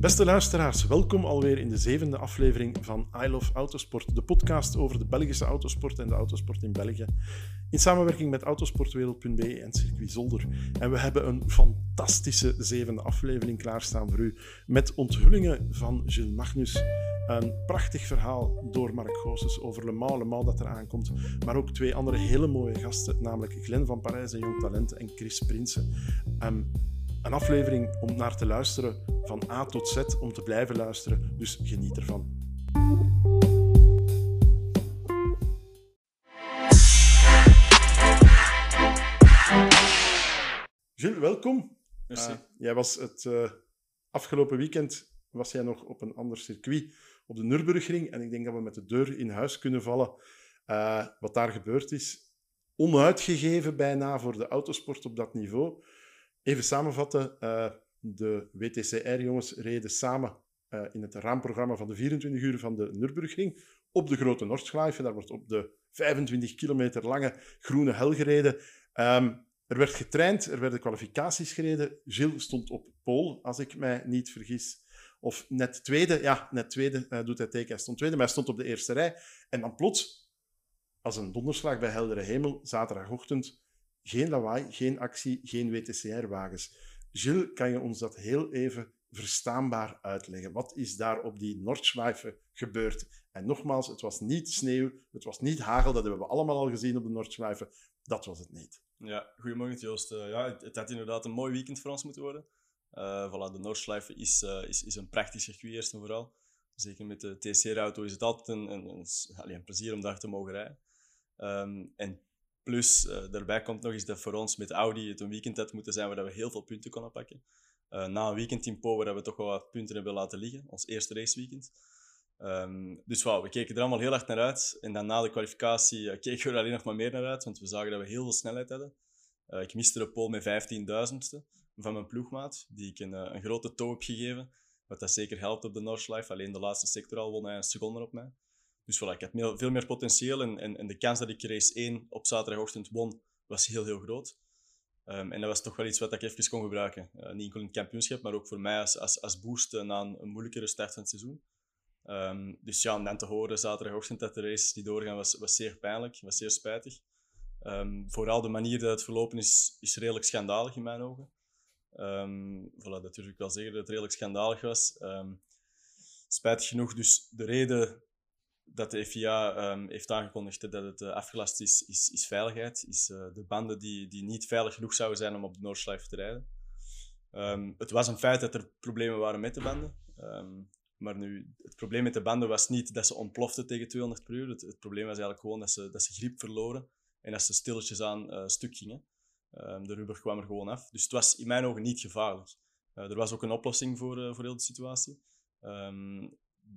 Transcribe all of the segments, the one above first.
Beste luisteraars, welkom alweer in de zevende aflevering van I Love Autosport, de podcast over de Belgische autosport en de autosport in België. In samenwerking met autosportwereld.be en Circuit Zolder. En we hebben een fantastische zevende aflevering klaarstaan voor u. Met onthullingen van Gilles Magnus. Een prachtig verhaal door Mark Goossens over Le Mans, Le Mans dat eraan komt. Maar ook twee andere hele mooie gasten, namelijk Glenn van Parijs en Jong Talent en Chris Prinsen. Um, een aflevering om naar te luisteren van A tot Z, om te blijven luisteren. Dus geniet ervan. Gilles, welkom. Merci. Uh, jij was het uh, afgelopen weekend was jij nog op een ander circuit, op de Nürburgring. En ik denk dat we met de deur in huis kunnen vallen. Uh, wat daar gebeurd is, onuitgegeven bijna voor de autosport op dat niveau. Even samenvatten. Uh, de WTCR-jongens reden samen uh, in het raamprogramma van de 24 uur van de Nürburgring op de Grote Noordschleife. Daar wordt op de 25 kilometer lange groene hel gereden. Um, er werd getraind, er werden kwalificaties gereden. Gilles stond op pole, als ik mij niet vergis. Of net tweede, ja, net tweede uh, doet hij teken. Hij stond tweede, maar hij stond op de eerste rij. En dan plots, als een donderslag bij heldere hemel, zaterdagochtend, geen lawaai, geen actie, geen WTCR-wagens. Gilles, kan je ons dat heel even verstaanbaar uitleggen? Wat is daar op die Noordschleife gebeurd? En nogmaals, het was niet sneeuw, het was niet hagel, dat hebben we allemaal al gezien op de Noordschleife. Dat was het niet. Ja, goedemorgen Joost. Uh, ja, het, had inderdaad een mooi weekend voor ons moeten worden. Uh, voilà, de Noordschleife is, uh, is, is een prachtig circuit, eerst en vooral. Zeker met de TCR-auto is het altijd een, een, een, een, plezier om daar te mogen rijden. Um, en Plus, uh, daarbij komt nog eens dat voor ons met Audi het een weekend had moeten zijn waar we heel veel punten konden pakken. Uh, na een weekend in Po waar we toch wel wat punten hebben laten liggen, ons eerste raceweekend. Um, dus wow, we keken er allemaal heel erg naar uit. En dan na de kwalificatie uh, keken we er alleen nog maar meer naar uit, want we zagen dat we heel veel snelheid hadden. ik miste de pole met 15.000ste van mijn ploegmaat, die ik een, een grote toe heb gegeven. Wat dat zeker helpt op de Noordschleife. Alleen de laatste sector al won hij een seconde op mij. Dus voilà, ik had veel meer potentieel en, en, en, de kans dat ik race 1 op zaterdagochtend won, was heel, heel groot. Um, en dat was toch wel iets wat ik even kon gebruiken. Uh, niet enkel in het kampioenschap, maar ook voor mij als, als, als boost na een, moeilijkere start van het seizoen. Um, dus ja, om dan te horen zaterdagochtend dat de race die doorgaan was, was zeer pijnlijk, was zeer spijtig. Um, vooral de manier dat het verlopen is, is redelijk schandalig in mijn ogen. Voilà, dat durf ik wel zeggen dat het redelijk schandalig was. spijtig genoeg, dus de reden dat de FIA um, heeft aangekondigd dat het uh, afgelast is, is, veiligheid. Is uh, de banden die, die niet veilig genoeg zouden zijn om op de Noordschleife te rijden. Um, het was een feit dat er problemen waren met de banden. Um, maar nu, het probleem met de banden was niet dat ze ontploften tegen 200 per uur. Het, probleem was eigenlijk gewoon dat ze, dat ze grip verloren en dat ze stilletjes aan uh, stuk gingen. de rubber kwam er gewoon af. Dus het was in mijn ogen niet gevaarlijk. er was ook een oplossing voor, voor heel de situatie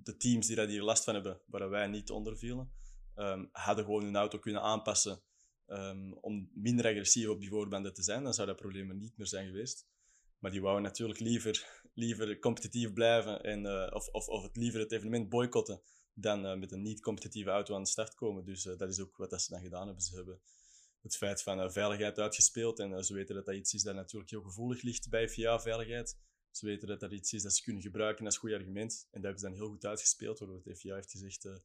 de teams die daar hier last van hebben, waar wij niet onder vielen, um, hadden gewoon hun auto kunnen aanpassen um, om minder agressief op die voorbanden te zijn. Dan zou dat probleem er niet meer zijn geweest. Maar die wouden natuurlijk liever, liever competitief blijven en, uh, of, of, of het liever het evenement boycotten dan uh, met een niet-competitieve auto aan de start komen. Dus uh, dat is ook wat dat ze dan gedaan hebben. Ze hebben het feit van veiligheid uitgespeeld en ze weten dat dat iets is dat natuurlijk heel gevoelig ligt bij FIA-veiligheid. Ze weten dat dat iets is dat ze kunnen gebruiken als goed argument. En dat hebben ze dan heel goed uitgespeeld, waardoor de FIA heeft gezegd... Uh,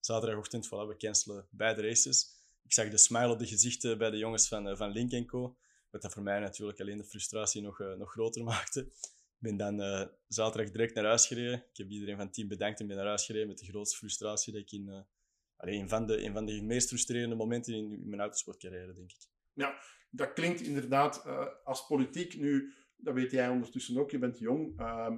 zaterdagochtend, voilà, we cancelen beide races. Ik zag de smile op de gezichten bij de jongens van, uh, van Link Co. Wat dat voor mij natuurlijk alleen de frustratie nog, uh, nog groter maakte. Ik ben dan zaterdag direct naar huis gereden. Ik heb iedereen van het team bedankt en ben naar huis gereden met de grootste frustratie dat ik in... Uh, allee, een, van de, een van de meest frustrerende momenten in, in mijn autosportcarrière, denk ik. Ja, dat klinkt inderdaad als politiek nu dat weet jij ondertussen ook, je bent jong, uh,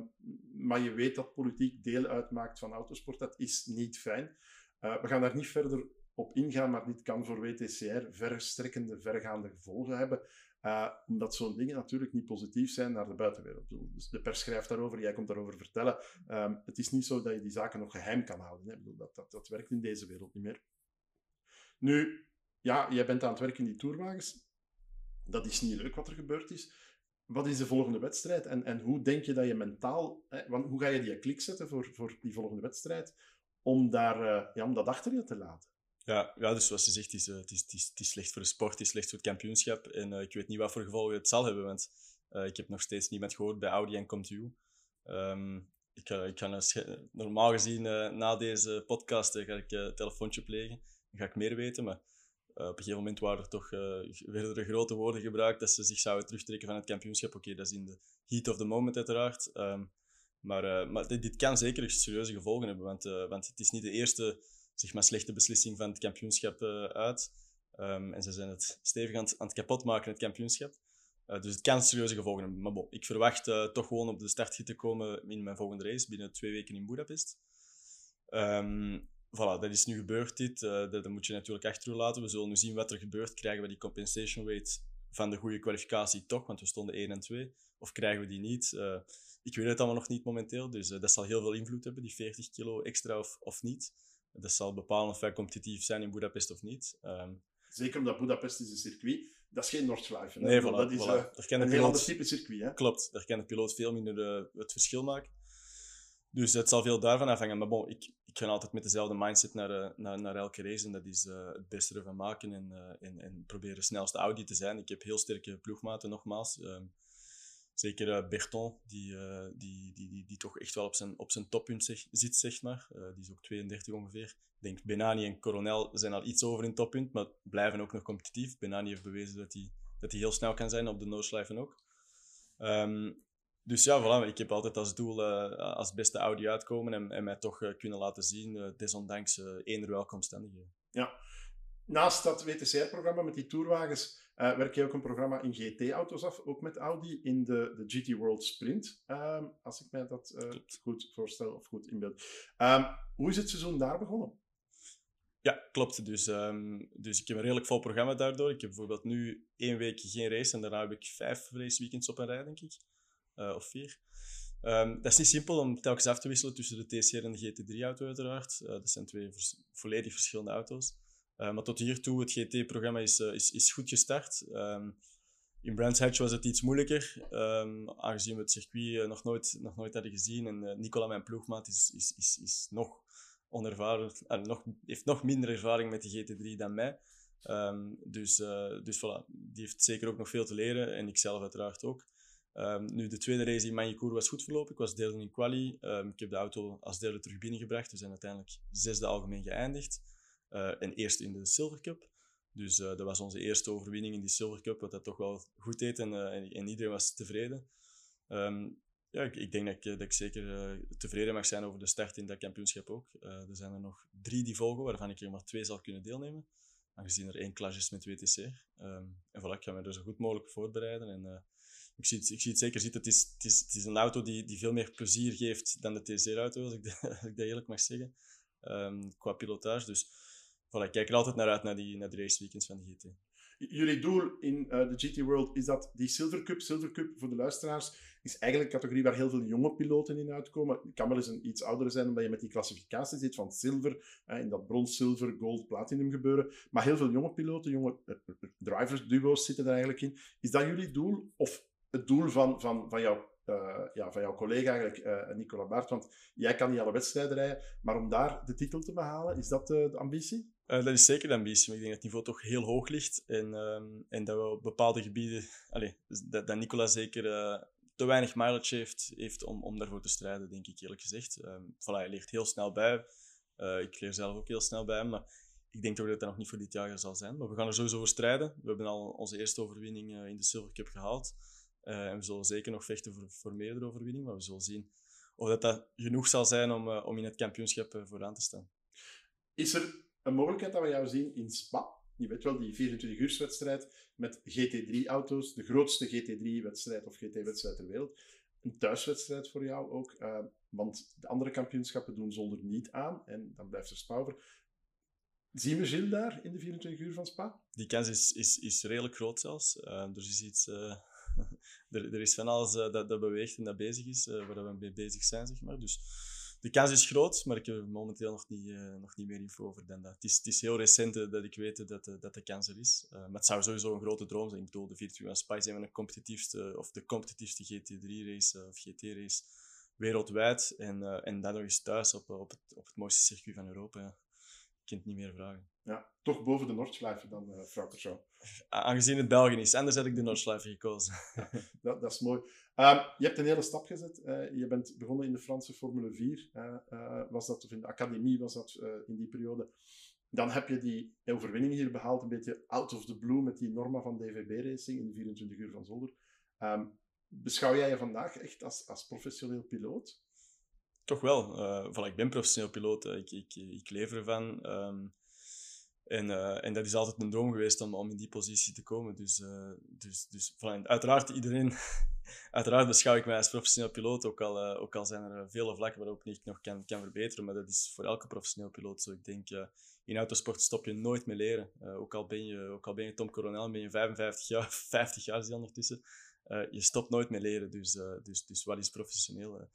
maar je weet dat politiek deel uitmaakt van autosport. Dat is niet fijn. Uh, we gaan daar niet verder op ingaan, maar dit kan voor WTCR verstrekkende, vergaande gevolgen hebben. Uh, omdat zo'n dingen natuurlijk niet positief zijn naar de buitenwereld. Dus de pers schrijft daarover, jij komt daarover vertellen. Uh, het is niet zo dat je die zaken nog geheim kan houden. Hè. Bedoel, dat, dat, dat werkt in deze wereld niet meer. Nu, ja, jij bent aan het werken in die tourwagens. Dat is niet leuk wat er gebeurd is wat is de volgende wedstrijd? En, en hoe denk je dat je mentaal, hè, want hoe ga je die klik zetten voor, voor die volgende wedstrijd, om, daar, uh, ja, om dat achter je te laten? Ja, ja dus zoals je zegt, het is, uh, het, is, het, is, is slecht voor de sport, het is slecht voor het kampioenschap. En uh, ik weet niet wat voor gevolgen het zal hebben, want ik heb nog steeds niemand gehoord bij Audi en ComTU. Um, ik ga, ik ga normaal gezien na deze podcast ga ik een telefoontje plegen. Dan ga ik meer weten, maar op een gegeven moment waren er toch, werden er grote woorden gebruikt dat ze zich zouden terugtrekken van het kampioenschap. Oké, dat is in de heat of the moment uiteraard. Ehm, maar, maar dit, dit, kan zeker serieuze gevolgen hebben, want, want het is niet de eerste zeg maar, slechte beslissing van het kampioenschap uit. Um, en ze zijn het stevig aan het, aan het kapotmaken, het kampioenschap. Dus het kan serieuze gevolgen hebben. Maar ik verwacht toch gewoon op de start te komen in mijn volgende race, binnen twee weken in Budapest. Um, voilà, dat is nu gebeurd dit. Uh, dat, dat, moet je natuurlijk achter laten. We zullen nu zien wat er gebeurt. Krijgen we die compensation weight van de goede kwalificatie toch, want we stonden 1 en 2. Of krijgen we die niet? ik weet het allemaal nog niet momenteel, dus dat zal heel veel invloed hebben, die 40 kilo extra of, of niet. Dat zal bepalen of wij competitief zijn in Budapest of niet. Um, Zeker omdat Budapest is een circuit. Dat is geen Noordschleife. Nee, voilà, dat is voilà. Uh, een heel ander type circuit. Hè? Klopt, daar kan de piloot veel minder het verschil maken. Dus het zal veel daarvan afhangen. Maar bon, ik, ik ga altijd met dezelfde mindset naar, uh, naar, naar elke race. En dat is het beste ervan maken en, en, en proberen snelste Audi te zijn. Ik heb heel sterke ploegmaten, nogmaals. Ehm, Zeker uh, Berton, die, uh, die, die, die, die toch echt wel op zijn, op zijn toppunt zit, zeg maar. Uh, die is ook 32 ongeveer. Ik denk Benani en Coronel zijn al iets over in toppunt, maar blijven ook nog competitief. Benani heeft bewezen dat hij, dat hij heel snel kan zijn op de nooslijven ook. Um, dus ja, voilà, ik heb altijd als doel als beste Audi uitkomen en, en mij toch kunnen laten zien, desondanks eender welke omstandigheden. Ja, naast dat WTCR-programma met die tourwagens werk je ook een programma in GT-auto's af, ook met Audi, in de, de GT World Sprint. Um, als ik mij dat goed voorstel of goed inbeeld. Um, hoe is het seizoen daar begonnen? Ja, klopt. Dus, um, dus ik heb een redelijk vol programma daardoor. Ik heb bijvoorbeeld nu één week geen race en daarna heb ik vijf raceweekends op een rij, denk ik. Uh, of vier. Um, dat is niet simpel om telkens af te wisselen tussen de TCR en de GT3-auto, uiteraard. Uh, dat zijn twee volledig verschillende auto's. Uh, maar tot hiertoe, het GT-programma is, is, is goed gestart. Um, in Brands Hatch was het iets moeilijker, um, aangezien we het circuit nog, nooit, nog nooit hadden gezien. En Nicola, mijn ploegmaat, is, is, is, is nog onervaren, nog, heeft nog minder ervaring met de GT3 dan mij. Dus, dus voilà, die heeft zeker ook nog veel te leren en ik zelf uiteraard ook. Um, nu, de tweede race in Magny-Cours was goed verlopen. Ik was derde in quali. Um, ik heb de auto als derde terug binnengebracht. We zijn uiteindelijk zesde algemeen geëindigd. Uh, en eerst in de Silver Cup. Dus uh, dat was onze eerste overwinning in die Silver Cup, wat dat toch wel goed deed en, uh, en, iedereen was tevreden. Um, ja, ik, ik, denk dat ik, dat ik zeker tevreden mag zijn over de start in dat kampioenschap ook. er zijn er nog drie die volgen, waarvan ik er maar twee zal kunnen deelnemen. Aangezien er één clash is met WTC. Um, ehm, en voilà, ik ga me er zo goed mogelijk voorbereiden. En, ik, zie het, ik zie het zeker zitten. Het is, het is, het is een auto die, die veel meer plezier geeft dan de TCR-auto, als ik, als ik dat eerlijk mag zeggen. Um, qua pilotage. Dus voilà, ik kijk er altijd naar uit, naar die, naar de raceweekends van de GT. Jullie doel in uh, de GT World is dat die Silver Cup, Silver Cup voor de luisteraars, is eigenlijk een categorie waar heel veel jonge piloten in uitkomen. Het kan wel eens een iets oudere zijn, omdat je met die klassificatie zit van zilver, in dat brons, zilver, gold, platinum gebeuren. Maar heel veel jonge piloten, jonge uh, drivers, duo's zitten er eigenlijk in. Is dat jullie doel? Of het doel van, van, van jouw uh, ja, van jouw collega eigenlijk, uh, Nicola Baert. Want jij kan niet alle wedstrijden rijden, maar om daar de titel te behalen, is dat de ambitie? dat is zeker de ambitie, maar ik denk dat het niveau toch heel hoog ligt. En, um, en dat we op bepaalde gebieden, allez, dat, dat Nicola zeker te weinig mileage heeft, heeft om, om daarvoor te strijden, denk ik eerlijk gezegd. Um, voilà, hij leert heel snel bij. ik leer zelf ook heel snel bij maar ik denk toch dat dat nog niet voor dit jaar zal zijn. Maar we gaan er sowieso voor strijden. We hebben al onze eerste overwinning in de Silver Cup gehaald. Uh, en we zullen zeker nog vechten voor, voor meerdere overwinningen, maar we zullen zien of dat, dat genoeg zal zijn om, uh, om in het kampioenschap uh, vooraan te staan. Is er een mogelijkheid dat we jou zien in Spa? Je weet wel, die 24-uurswedstrijd met GT3-auto's, de grootste GT3-wedstrijd of GT-wedstrijd ter wereld. Een thuiswedstrijd voor jou ook, want de andere kampioenschappen doen zonder niet aan en dan blijft er Spa over. Zien we Gilles daar in de 24 uur van Spa? Die kans is, is, is redelijk groot zelfs. er is iets er, is van alles uh, dat, dat beweegt en dat bezig is, uh, waar we mee bezig zijn, zeg maar. Dus de kans is groot, maar ik heb momenteel nog niet, uh, nog niet meer info over dan dat. Het is, het is heel recent dat ik weet dat, dat de kans er is. maar het zou sowieso een grote droom zijn. Ik bedoel, de Virtua Spy zijn een competitiefste, of de competitiefste GT3-race of GT-race wereldwijd. En, en dan nog eens thuis op, op, het, op het mooiste circuit van Europa. Ja. Je kunt niet meer vragen. Ja, toch boven de Noordschleife dan, uh, aangezien het België is. Anders heb ik de Noordschleife gekozen. dat, dat, is mooi. Ehm, je hebt een hele stap gezet. Uh, je bent begonnen in de Franse Formule 4. Uh, was dat, of in de academie was dat in die periode. Dan heb je die overwinning hier behaald, een beetje out of the blue, met die norma van DVB Racing in de 24 uur van Zolder. Um, beschouw jij je vandaag echt als, als professioneel piloot? Toch wel. Uh, voilà, ik ben professioneel piloot. Ik, ik, ik lever ervan. Um, en, uh, en dat is altijd een droom geweest om, om in die positie te komen. Dus, uh, dus, dus voilà, uiteraard, iedereen, uiteraard beschouw ik mij als professioneel piloot. Ook al, uh, ook al zijn er vele vlakken waarop ik nog kan, kan verbeteren. Maar dat is voor elke professioneel piloot zo. Ik denk, in autosport stop je nooit meer leren. ook, al ben je, ook al ben je Tom Coronel, ben je 55 jaar, 50 jaar is ondertussen. je stopt nooit meer leren. Dus, dus, dus wat is professioneel?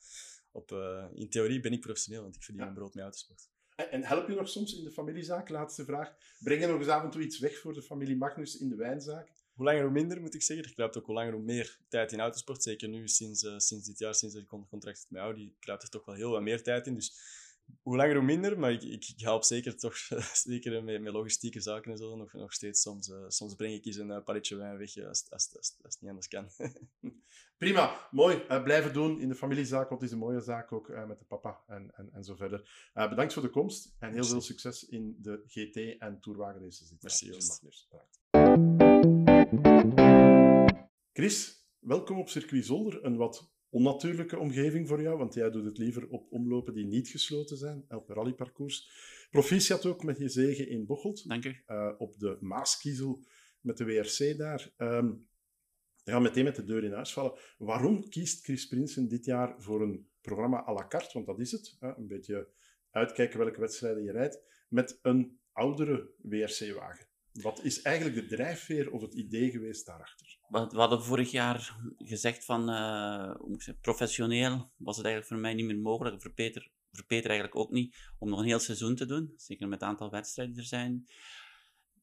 op, in theorie ben ik professioneel, want ik verdien een brood met autosport. En help je nog soms in de familiezaak? Laatste vraag. Breng je nog eens af en toe iets weg voor de familie Magnus in de wijnzaak? Hoe langer hoe minder, moet ik zeggen. Ik kruipt ook hoe langer hoe meer tijd in autosport. Zeker nu, sinds, uh, sinds dit jaar, sinds ik contract met Audi, kruipt er toch wel heel wat meer tijd in. Dus hoe langer hoe minder, maar ik, ik, help zeker toch zeker met, met logistieke zaken en zo nog, nog steeds. Soms, uh, soms breng ik eens een uh, paletje wijn weg als, als, als, als het niet anders kan. Prima, mooi. Blijven doen in de familiezaak, want het is een mooie zaak ook met de papa en, en, en zo verder. bedankt voor de komst en heel veel succes in de GT en Tourwagen races. Merci, Joost. Chris, welkom op Circuit Zolder. Een wat onnatuurlijke omgeving voor jou, want jij doet het liever op omlopen die niet gesloten zijn, op rallyparcours. Proficiat ook met je zegen in Bocholt. Dank u. Uh, op de Maaskiezel met de WRC daar. Um, we gaan meteen met de deur in huis vallen. Waarom kiest Chris Prinsen dit jaar voor een programma à la carte, want dat is het, hè? een beetje uitkijken welke wedstrijden je rijdt, met een oudere WRC-wagen? Wat is eigenlijk de drijfveer of het idee geweest daarachter? We hadden vorig jaar gezegd van uh, professioneel was het eigenlijk voor mij niet meer mogelijk. Voor Peter, voor Peter eigenlijk ook niet, om nog een heel seizoen te doen. Zeker met het aantal wedstrijden er zijn.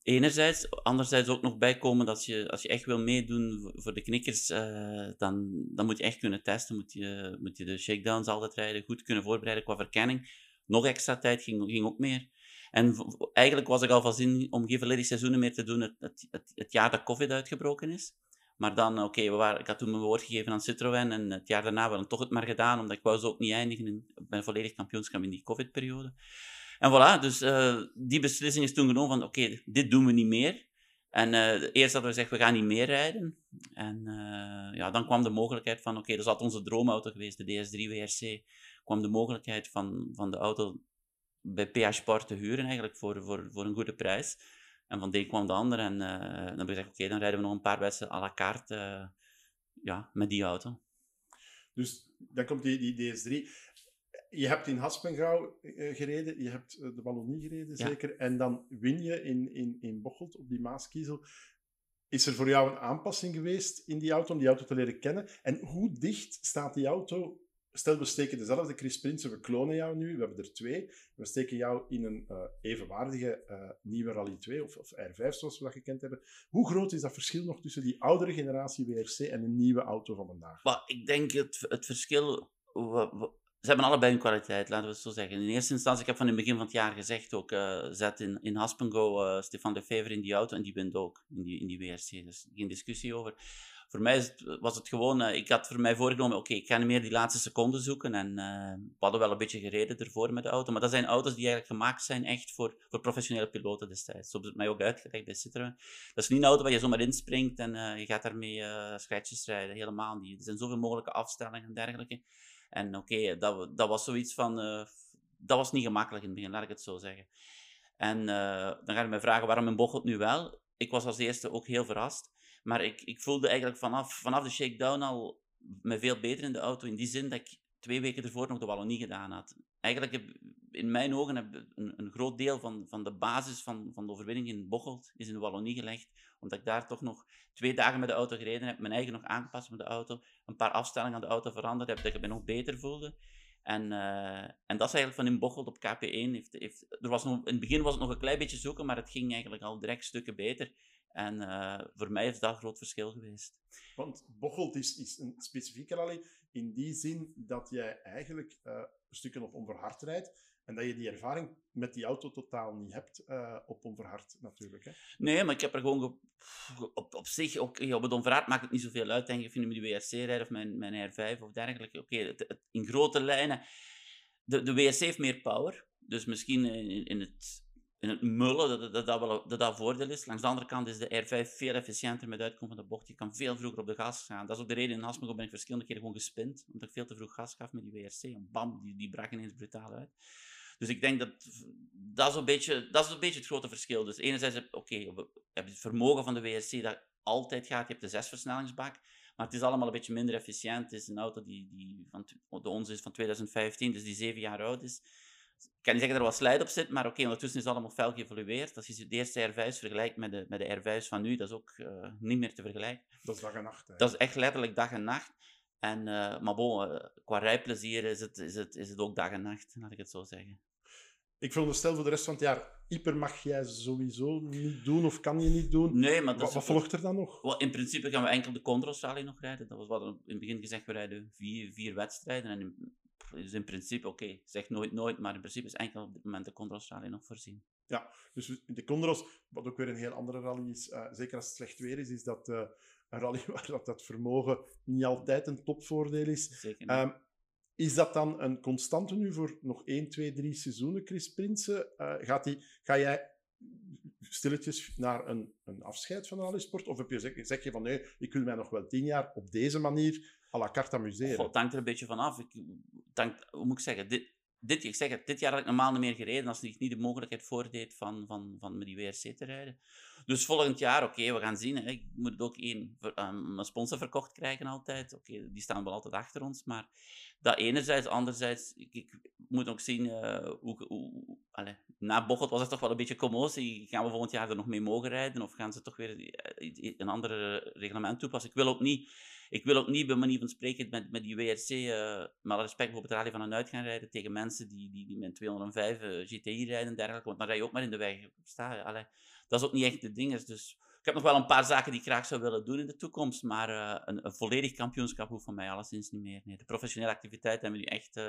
Enerzijds, anderzijds ook nog bijkomen dat je, als je echt wil meedoen voor de knikkers, uh, dan, dan moet je echt kunnen testen. Moet je, moet je de shakedowns altijd rijden, goed kunnen voorbereiden qua verkenning. Nog extra tijd ging, ging ook meer. En eigenlijk was ik al van zin om geen volledige seizoenen meer te doen het, het, het, jaar dat COVID uitgebroken is. Maar dan, oké, okay, ik had toen mijn woord gegeven aan Citroën en het jaar daarna hebben we toch het maar gedaan, omdat ik wou ze ook niet eindigen in, bij volledig kampioenschap in die COVID-periode. En voilà, dus uh, die beslissing is toen genomen van, oké, dit doen we niet meer. En uh, eerst hadden we gezegd, we gaan niet meer rijden. En uh, ja, dan kwam de mogelijkheid van, oké, dat is onze droomauto geweest, de DS3 WRC. kwam de mogelijkheid van, van de auto bij PH Sport te huren eigenlijk voor, voor, voor een goede prijs. En van de een kwam de ander en uh, dan heb ik gezegd, oké, dan rijden we nog een paar wedstrijden à la carte uh, ja, met die auto. Dus dan komt die, die DS3. Je hebt in Haspengouw uh, gereden, je hebt de Wallonie gereden zeker, en dan win je in, in, in Bocholt op die Maaskiezel. Is er voor jou een aanpassing geweest in die auto om die auto te leren kennen? En hoe dicht staat die auto Stel, we steken dezelfde Chris Prinsen, we klonen jou nu, we hebben er twee. We steken jou in een uh, evenwaardige uh, nieuwe Rally 2 of, of, R5, zoals we dat gekend hebben. Hoe groot is dat verschil nog tussen die oudere generatie WRC en een nieuwe auto van vandaag? Ik denk het, het verschil. ze hebben allebei hun kwaliteit, laten we het zo zeggen. In eerste instantie, ik heb van in het begin van het jaar gezegd ook, uh, zet in, in Haspengo Stefan de Fever in die auto en die wint ook in die, in die WRC. Dus geen discussie over voor mij was het gewoon, uh, ik had voor mij voorgenomen, oké, ik ga niet meer die laatste seconden zoeken. En uh, we hadden wel een beetje gereden ervoor met de auto. Maar dat zijn auto's die eigenlijk gemaakt zijn echt voor, voor professionele piloten destijds. Zo ze het mij ook uitgelegd bij Citroën. Dat is niet een auto waar je zomaar inspringt en uh, je gaat daarmee scratches rijden. Helemaal niet. Er zijn zoveel mogelijke afstellingen en dergelijke. En oké, dat, dat was zoiets van, dat was niet gemakkelijk in het begin, laat ik het zo zeggen. En dan ga je mij vragen, waarom in Bocholt nu wel? Ik was als eerste ook heel verrast. Maar ik, ik voelde eigenlijk vanaf, vanaf de shakedown al me veel beter in de auto. In die zin dat ik twee weken ervoor nog de Wallonie gedaan had. Eigenlijk heb, in mijn ogen heb een, een groot deel van, van de basis van, van de overwinning in Bocholt is in de Wallonie gelegd. Omdat ik daar toch nog twee dagen met de auto gereden heb. Mijn eigen nog aangepast met de auto. Een paar afstellingen aan de auto veranderd heb. Dat ik me nog beter voelde. En, uh, en dat is eigenlijk van in Bocholt op KP1. Heeft, heeft, er was nog, in het begin was het nog een klein beetje zoeken, maar het ging eigenlijk al direct stukken beter. En uh, voor mij is dat een groot verschil geweest. Want Bocholt is, is een specifieke rally in die zin dat jij eigenlijk uh, stukken op onverhard rijdt. En dat je die ervaring met die auto totaal niet hebt uh, op onverhard natuurlijk. Hè? Nee, maar ik heb er gewoon op, op zich, ook, op het onverhard maakt het niet zoveel uit, denk ik. Vind ik de WRC rijden of mijn, mijn R5 of dergelijke. Oké, in grote lijnen. De, de WRC heeft meer power. Dus misschien in, in het in het mullen, dat dat, dat, wel, dat dat voordeel is. Langs de andere kant is de R5 veel efficiënter met uitkomen van de bocht. Je kan veel vroeger op de gas gaan. Dat is ook de reden in Hasmego ben ik verschillende keren gewoon gespind. Omdat ik veel te vroeg gas gaf met die WRC. En bam, die, die brak ineens brutaal uit. Dus ik denk dat dat is een beetje, dat is een beetje het grote verschil. Dus enerzijds heb oké, heb je het vermogen van de WRC dat altijd gaat. Je hebt de zesversnellingsbak. Maar het is allemaal een beetje minder efficiënt. Het is een auto die, die van, de onze is van 2015, dus die zeven jaar oud is ik kan niet zeggen dat er wat slijt op zit, maar oké, ondertussen is het allemaal fel geëvolueerd. Als je de eerste R5 vergelijkt met de, met de R5's van nu, dat is ook uh, niet meer te vergelijken. Dat is dag en nacht. Hè? Dat is echt letterlijk dag en nacht. En, uh, maar bon, uh, qua rijplezier is het, is, het, is het ook dag en nacht, laat ik het zo zeggen. Ik veronderstel voor de rest van het jaar, hyper mag jij sowieso niet doen of kan je niet doen. Nee, maar wat, wat volgt er dan nog? Well, in principe gaan we enkel de Condros Rally nog rijden. Dat was wat in het begin gezegd, we rijden vier, vier wedstrijden. En in, dus in principe, oké, okay, zeg nooit nooit, maar in principe is enkel op dit moment de Condros Rally nog voorzien. Ja, dus de Condros, wat ook weer een heel andere rally is, uh, zeker als het slecht weer is, is dat uh, een rally waar dat, dat vermogen niet altijd een topvoordeel is. Zeker um, is dat dan een constante nu voor nog 1, 2, 3 seizoenen, Chris Prinsen? Uh, gaat die, ga jij stilletjes naar een, een afscheid van de rallysport? Of heb je, zeg, zeg je van nee, ik wil mij nog wel tien jaar op deze manier à la carte amuseren? Het hangt er een beetje van af. Hoe moet ik zeggen? Dit, dit, ik zeg het, dit jaar had ik normaal niet meer gereden als ik niet de mogelijkheid voordeed van, van, van met die WRC te rijden. Dus volgend jaar, oké, we gaan zien. Hè. Ik moet het ook één, um, sponsor verkocht krijgen altijd. Oké, die staan wel altijd achter ons. Maar dat enerzijds, anderzijds, ik, ik moet ook zien uh, hoe... hoe allez, na Bocholt was er toch wel een beetje commotie. Gaan we volgend jaar er nog mee mogen rijden? Of gaan ze toch weer eh, een ander reglement toepassen? Ik wil ook niet ik wil ook niet bij manier van spreken met, met die WRC, uh, eh, maar respect voor het rally van een uit gaan rijden tegen mensen die, die, die met 205 uh, GTI rijden en dergelijke, want dan rij je ook maar in de weg. Sta, allee, dat is ook niet echt de ding. Dus ik heb nog wel een paar zaken die ik graag zou willen doen in de toekomst, maar uh, een, volledig kampioenschap hoeft van mij alleszins niet meer. Nee, de professionele activiteiten hebben nu echt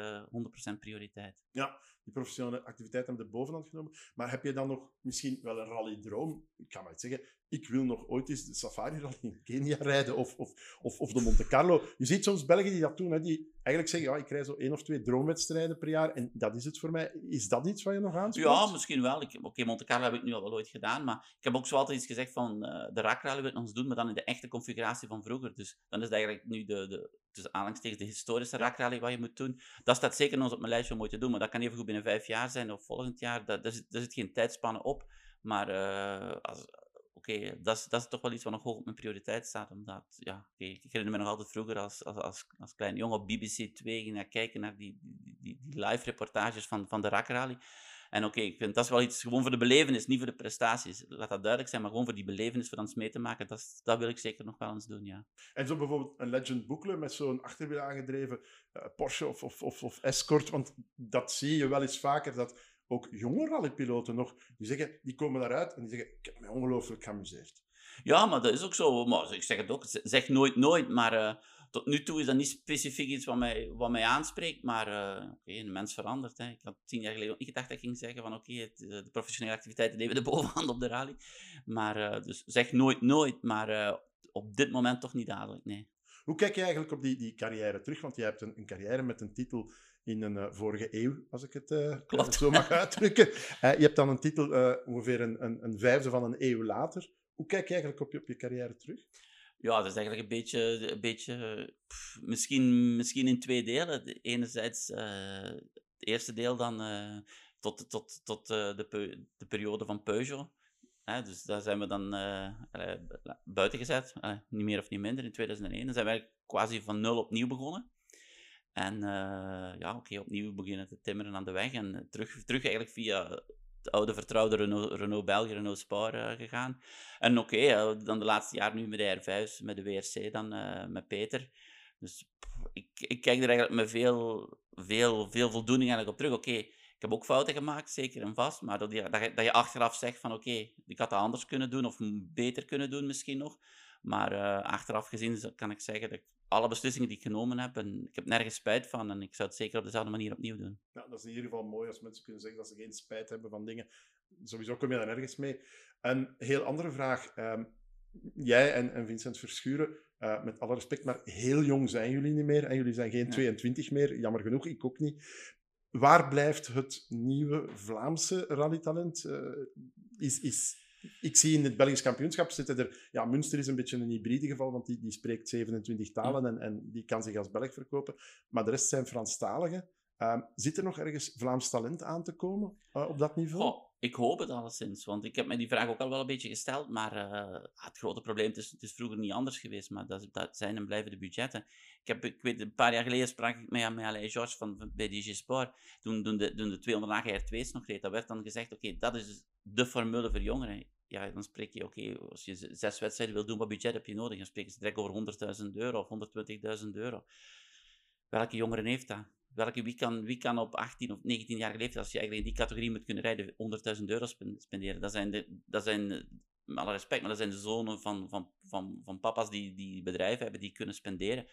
100% prioriteit. Ja, die professionele activiteiten hebben de bovenhand genomen. Maar heb je dan nog misschien wel een rally-droom? Ik kan maar iets zeggen ik wil nog ooit eens de safari rally in Kenia rijden of, of, of, of, de Monte Carlo. Je ziet soms Belgen die dat doen, hè, die eigenlijk zeggen, ja, ik rij zo één of twee droomwedstrijden per jaar en dat is het voor mij. Is dat iets wat je nog aanspreekt? Ja, misschien wel. Oké, Monte Carlo heb ik nu al wel ooit gedaan, maar ik heb ook zo altijd iets gezegd van uh, de rally wil ik nog eens doen, maar dan in de echte configuratie van vroeger. Dus dan is het eigenlijk nu de, de dus tegen de historische rakrally wat je moet doen. Dat staat zeker nog op mijn lijstje om ooit te doen, maar dat kan even goed binnen vijf jaar zijn of volgend jaar. Dat, daar, zit, zit geen tijdspannen op. Maar uh, als, oké, dat, is, dat toch wel iets wat nog hoog op mijn prioriteit staat. Omdat, ja, ik herinner me nog altijd vroeger als, als, als, als klein jongen op BBC 2 ging naar kijken naar die, die, die, die live reportages van, van de rakrally. En oké, ik vind dat is wel iets gewoon voor de belevenis, niet voor de prestaties. Laat dat duidelijk zijn, maar gewoon voor die belevenis, voor ons mee te maken, dat, dat wil ik zeker nog wel eens doen, ja. En zo bijvoorbeeld een Legend Boekle met zo'n achterwiel aangedreven uh, Porsche of, of, of, of Escort, want dat zie je wel eens vaker, dat ook jonge rallypiloten nog, die zeggen, die komen daaruit en die zeggen, ik heb me ongelooflijk geamuseerd. Ja, maar dat is ook zo. Maar ik zeg het ook, zeg nooit nooit, maar uh, tot nu toe is dat niet specifiek iets wat mij, wat mij aanspreekt, maar uh, oké, okay, een mens verandert. Hè. Ik had tien jaar geleden niet gedacht dat ik ging zeggen van oké, okay, de professionele activiteiten nemen de bovenhand op de rally. Maar uh, dus zeg nooit nooit, maar op dit moment toch niet dadelijk, nee. Hoe kijk je eigenlijk op die, die carrière terug? Want je hebt een, een carrière met een titel in een uh, vorige eeuw, als ik het uh, zo mag uitdrukken. Uh, je hebt dan een titel ongeveer een, een, een, vijfde van een eeuw later. Hoe kijk je eigenlijk op je, op je carrière terug? Ja, dat is eigenlijk een beetje, een beetje pff, misschien, misschien in twee delen. Enerzijds het eerste deel dan tot, tot, tot de, de periode van Peugeot. dus daar zijn we dan buiten gezet, niet meer of niet minder, in 2001. Dan zijn we quasi van nul opnieuw begonnen. En uh, ja, oké, opnieuw beginnen te timmeren aan de weg. En eh, terug, terug eigenlijk via het oude vertrouwde Renault, Renault België, Renault Spar uh, gegaan. En oké, dan de laatste jaar nu met de R5, met de WRC, dan met Peter. Dus ik, ik kijk er eigenlijk met veel, veel, veel voldoening eigenlijk op terug. Oké, ik heb ook fouten gemaakt, zeker en vast. Maar dat dat je, dat je achteraf zegt van oké, ik had dat anders kunnen doen of beter kunnen doen misschien nog. Maar uh, achteraf gezien kan ik zeggen dat ik alle beslissingen die ik genomen heb, en ik heb nergens spijt van en ik zou het zeker op dezelfde manier opnieuw doen. Ja, dat is in ieder geval mooi als mensen kunnen zeggen dat ze geen spijt hebben van dingen. Sowieso kom je daar nergens mee. Een heel andere vraag. Um, jij en, en Vincent Verschuren, uh, met alle respect, maar heel jong zijn jullie niet meer. En jullie zijn geen ja. 22 meer, jammer genoeg, ik ook niet. Waar blijft het nieuwe Vlaamse rallytalent? Uh, is, is, ik zie in het Belgisch kampioenschap zitten er... Ja, Münster is een beetje een hybride geval, want die, die spreekt 27 talen en, en die kan zich als Belg verkopen. Maar de rest zijn Franstaligen. Uh, zit er nog ergens Vlaams talent aan te komen uh, op dat niveau? Ik hoop het alleszins, want ik heb me die vraag ook al wel een beetje gesteld. Maar uh, het grote probleem, het is, het is vroeger niet anders geweest, maar dat, zijn en blijven de budgetten. Ik, heb, ik weet, een paar jaar geleden sprak ik met, met Alain Georges van, bij DG Sport. Toen, toen, de, toen de 200 AGR2's nog reed, dat werd dan gezegd, oké, dat is de formule voor jongeren. Ja, dan spreek je, oké, als je zes wedstrijden wil doen, wat budget heb je nodig? Dan spreken ze direct over 100.000 euro of 120.000 euro. Welke jongeren heeft dat? Welke, wie, kan, wie kan op 18 of 19 jaar leeftijd, als je eigenlijk in die categorie moet kunnen rijden, 100.000 euro spenderen? Dat zijn, dat zijn, met alle respect, maar dat zijn de zonen van, van, van, van papa's die, die bedrijven hebben, die kunnen spenderen.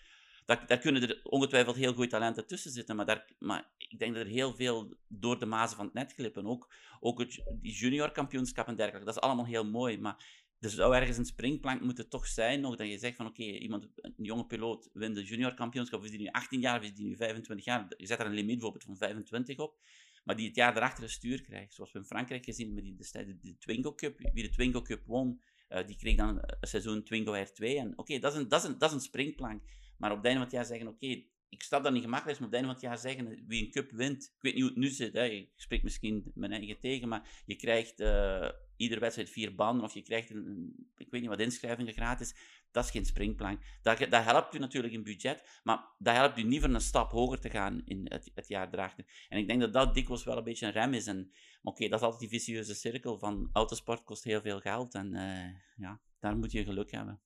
Daar, daar kunnen er ongetwijfeld heel goede talenten tussen zitten, maar, daar, maar ik denk dat er heel veel door de mazen van het net glippen. Ook, ook het, die junior kampioenschap en dergelijke, dat is allemaal heel mooi, maar er zou ergens een springplank moeten toch zijn, nog dat je zegt van oké, iemand, een jonge piloot wint de junior kampioenschap, is die nu 18 jaar of is die nu 25 jaar, je zet er een limiet bijvoorbeeld van 25 op, maar die het jaar daarachter een stuur krijgt. Zoals we in Frankrijk gezien met die, de, Twingo Cup, wie de Twingo Cup won, uh, die kreeg dan een seizoen Twingo R2. En oké, dat, is een, dat, is een, dat is een springplank. Maar op het einde van het jaar zeggen, oké, ik snap dat niet gemakkelijk maar op het einde van het jaar zeggen wie een cup wint. Ik weet niet hoe het nu zit, hè. ik spreek misschien mijn eigen tegen, maar je krijgt uh, iedere wedstrijd vier banden of je krijgt een, ik weet niet wat inschrijvingen gratis. Dat is geen springplank. Dat, dat helpt u natuurlijk in budget, maar dat helpt u niet voor een stap hoger te gaan in het, het jaar erachter. En ik denk dat dat dikwijls wel een beetje een rem is. En oké, dat is altijd die vicieuze cirkel van autosport kost heel veel geld en uh, ja, daar moet je geluk hebben.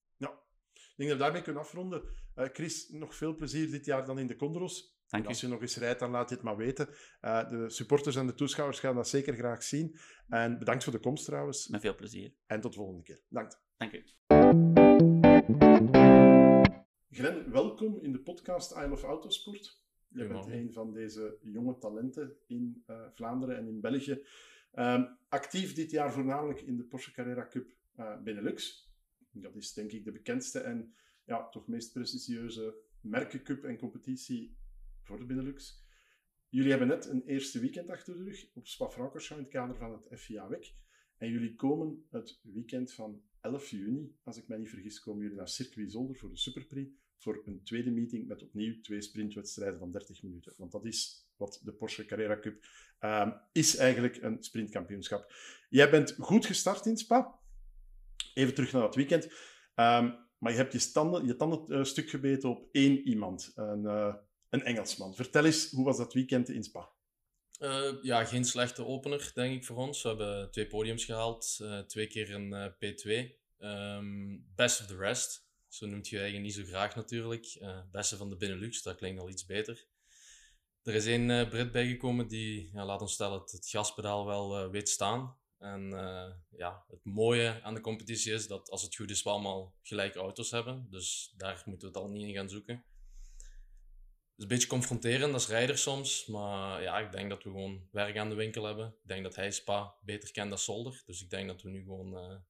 Denk dat we daarmee kunnen afronden. Uh, Chris, nog veel plezier dit jaar dan in de Condros. Dank als je nog eens rijdt, dan laat je het maar weten. Uh, de supporters en de toeschouwers gaan dat zeker graag zien. En bedankt voor de komst trouwens. Met veel plezier. En tot de volgende keer. Dank. Dank u. Glenn, welkom in de podcast I Love Autosport. Je bent een van deze jonge talenten in uh, Vlaanderen en in België. Um, actief dit jaar voornamelijk in de Porsche Carrera Cup uh, Benelux. Dat is denk ik de bekendste en ja, toch meest prestigieuze merkencup en competitie voor de Benelux. Jullie hebben net een eerste weekend achter de rug op Spa-Francorchamps in het kader van het FIA WEC. En jullie komen het weekend van 11 juni, als ik mij niet vergis, komen jullie naar Circuit Zolder voor de Superprix voor een tweede meeting met opnieuw twee sprintwedstrijden van 30 minuten. Want dat is wat de Porsche Carrera Cup um, is eigenlijk een sprintkampioenschap. Jij bent goed gestart in Spa. Even terug naar dat weekend. Um, maar je hebt je, standen, je tanden uh, stuk gebeten op één iemand, een, uh, een Engelsman. Vertel eens, hoe was dat weekend in Spa? Uh, ja, geen slechte opener, denk ik, voor ons. We hebben twee podiums gehaald, twee keer een P2. Um, best of the rest. Zo noemt je eigen niet zo graag natuurlijk. Beste van de Benelux, dat klinkt al iets beter. Er is één Brit bijgekomen die, ja, laat ons stellen, het, het gaspedaal wel weet staan. En ja, het mooie aan de competitie is dat als het goed is, we allemaal gelijke auto's hebben. Dus daar moeten we het al niet in gaan zoeken. Het is een beetje confronterend als rijder soms. Maar ja, ik denk dat we gewoon werk aan de winkel hebben. Ik denk dat hij Spa beter kent dan Solder. Dus ik denk dat we nu gewoon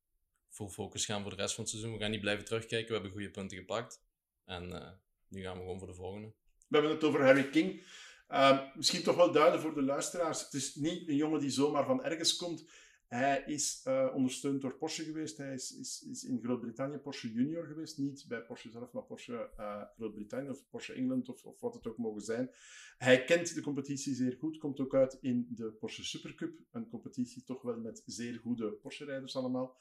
full focus gaan voor de rest van het seizoen. We gaan niet blijven terugkijken. We hebben goede punten gepakt. En uh, nu gaan we gewoon voor de volgende. We hebben het over Harry King. Uh, misschien toch wel duidelijk voor de luisteraars. Het is niet een jongen die zomaar van ergens komt. Hij is uh, ondersteund door Porsche geweest. Hij is, is, is in Groot-Brittannië Porsche Junior geweest. Niet bij Porsche zelf, maar Porsche uh, Groot-Brittannië of Porsche Engeland of, of, wat het ook mogen zijn. Hij kent de competitie zeer goed. Komt ook uit in de Porsche Supercup. Een competitie toch wel met zeer goede Porsche-rijders allemaal.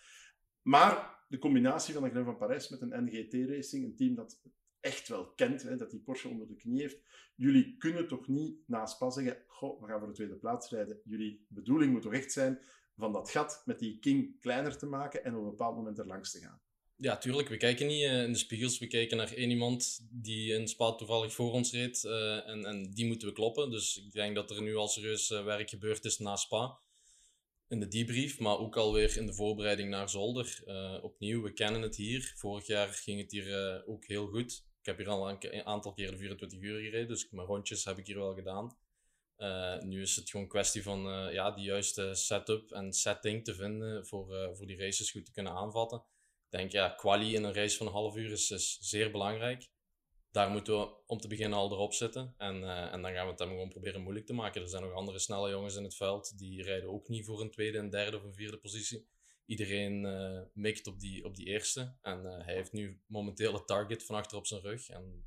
Maar de combinatie van de Glen van Parijs met een NGT Racing, een team dat echt wel kent, hè, dat die Porsche onder de knie heeft. Jullie kunnen toch niet na Spa zeggen, goh, we gaan voor de tweede plaats rijden. Jullie bedoeling moet toch echt zijn van dat gat met die King kleiner te maken en op een bepaald moment er langs te gaan. Ja, tuurlijk. We kijken niet uh, in de spiegels. We kijken naar één iemand die in Spa toevallig voor ons reed. Uh, en, en die moeten we kloppen. Dus ik denk dat er nu al serieus uh, werk gebeurd is na Spa. in de debrief, maar ook alweer in de voorbereiding naar Zolder. Opnieuw, we kennen het hier. Vorig jaar ging het hier ook heel goed. Ik heb hier al een, aantal keer de 24 uur gereden, dus mijn rondjes heb ik hier wel gedaan. Uh, nu is het gewoon kwestie van ja, de juiste setup en setting te vinden voor, voor die races goed te kunnen aanvatten. Ik denk, ja, quali in een race van een half uur is, is zeer belangrijk daar moeten we om te beginnen al erop zitten. En, uh, en dan gaan we het hem gewoon proberen moeilijk te maken. Er zijn nog andere snelle jongens in het veld. Die rijden ook niet voor een tweede, een derde of een vierde positie. Iedereen uh, mikt op die, op die eerste. En uh, hij heeft nu momenteel het target van achter op zijn rug. En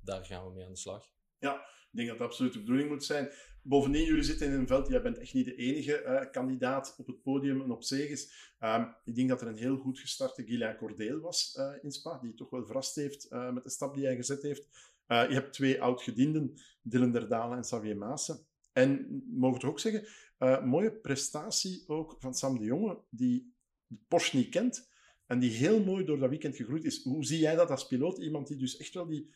daar gaan we mee aan de slag. Ja, ik denk dat dat absoluut de bedoeling moet zijn. Bovendien, jullie zitten in een veld, jij bent echt niet de enige uh, kandidaat op het podium en op zegens. Um, ik denk dat er een heel goed gestarte Guylain Cordeel was uh, in Spa, die toch wel verrast heeft uh, met de stap die hij gezet heeft. je hebt twee oud-gedienden, Dylan Derdalen en Xavier Maassen. En, mogen we ook zeggen, mooie prestatie ook van Sam de Jonge, die Porsche niet kent en die heel mooi door dat weekend gegroeid is. Hoe zie jij dat als piloot? Iemand die dus echt wel die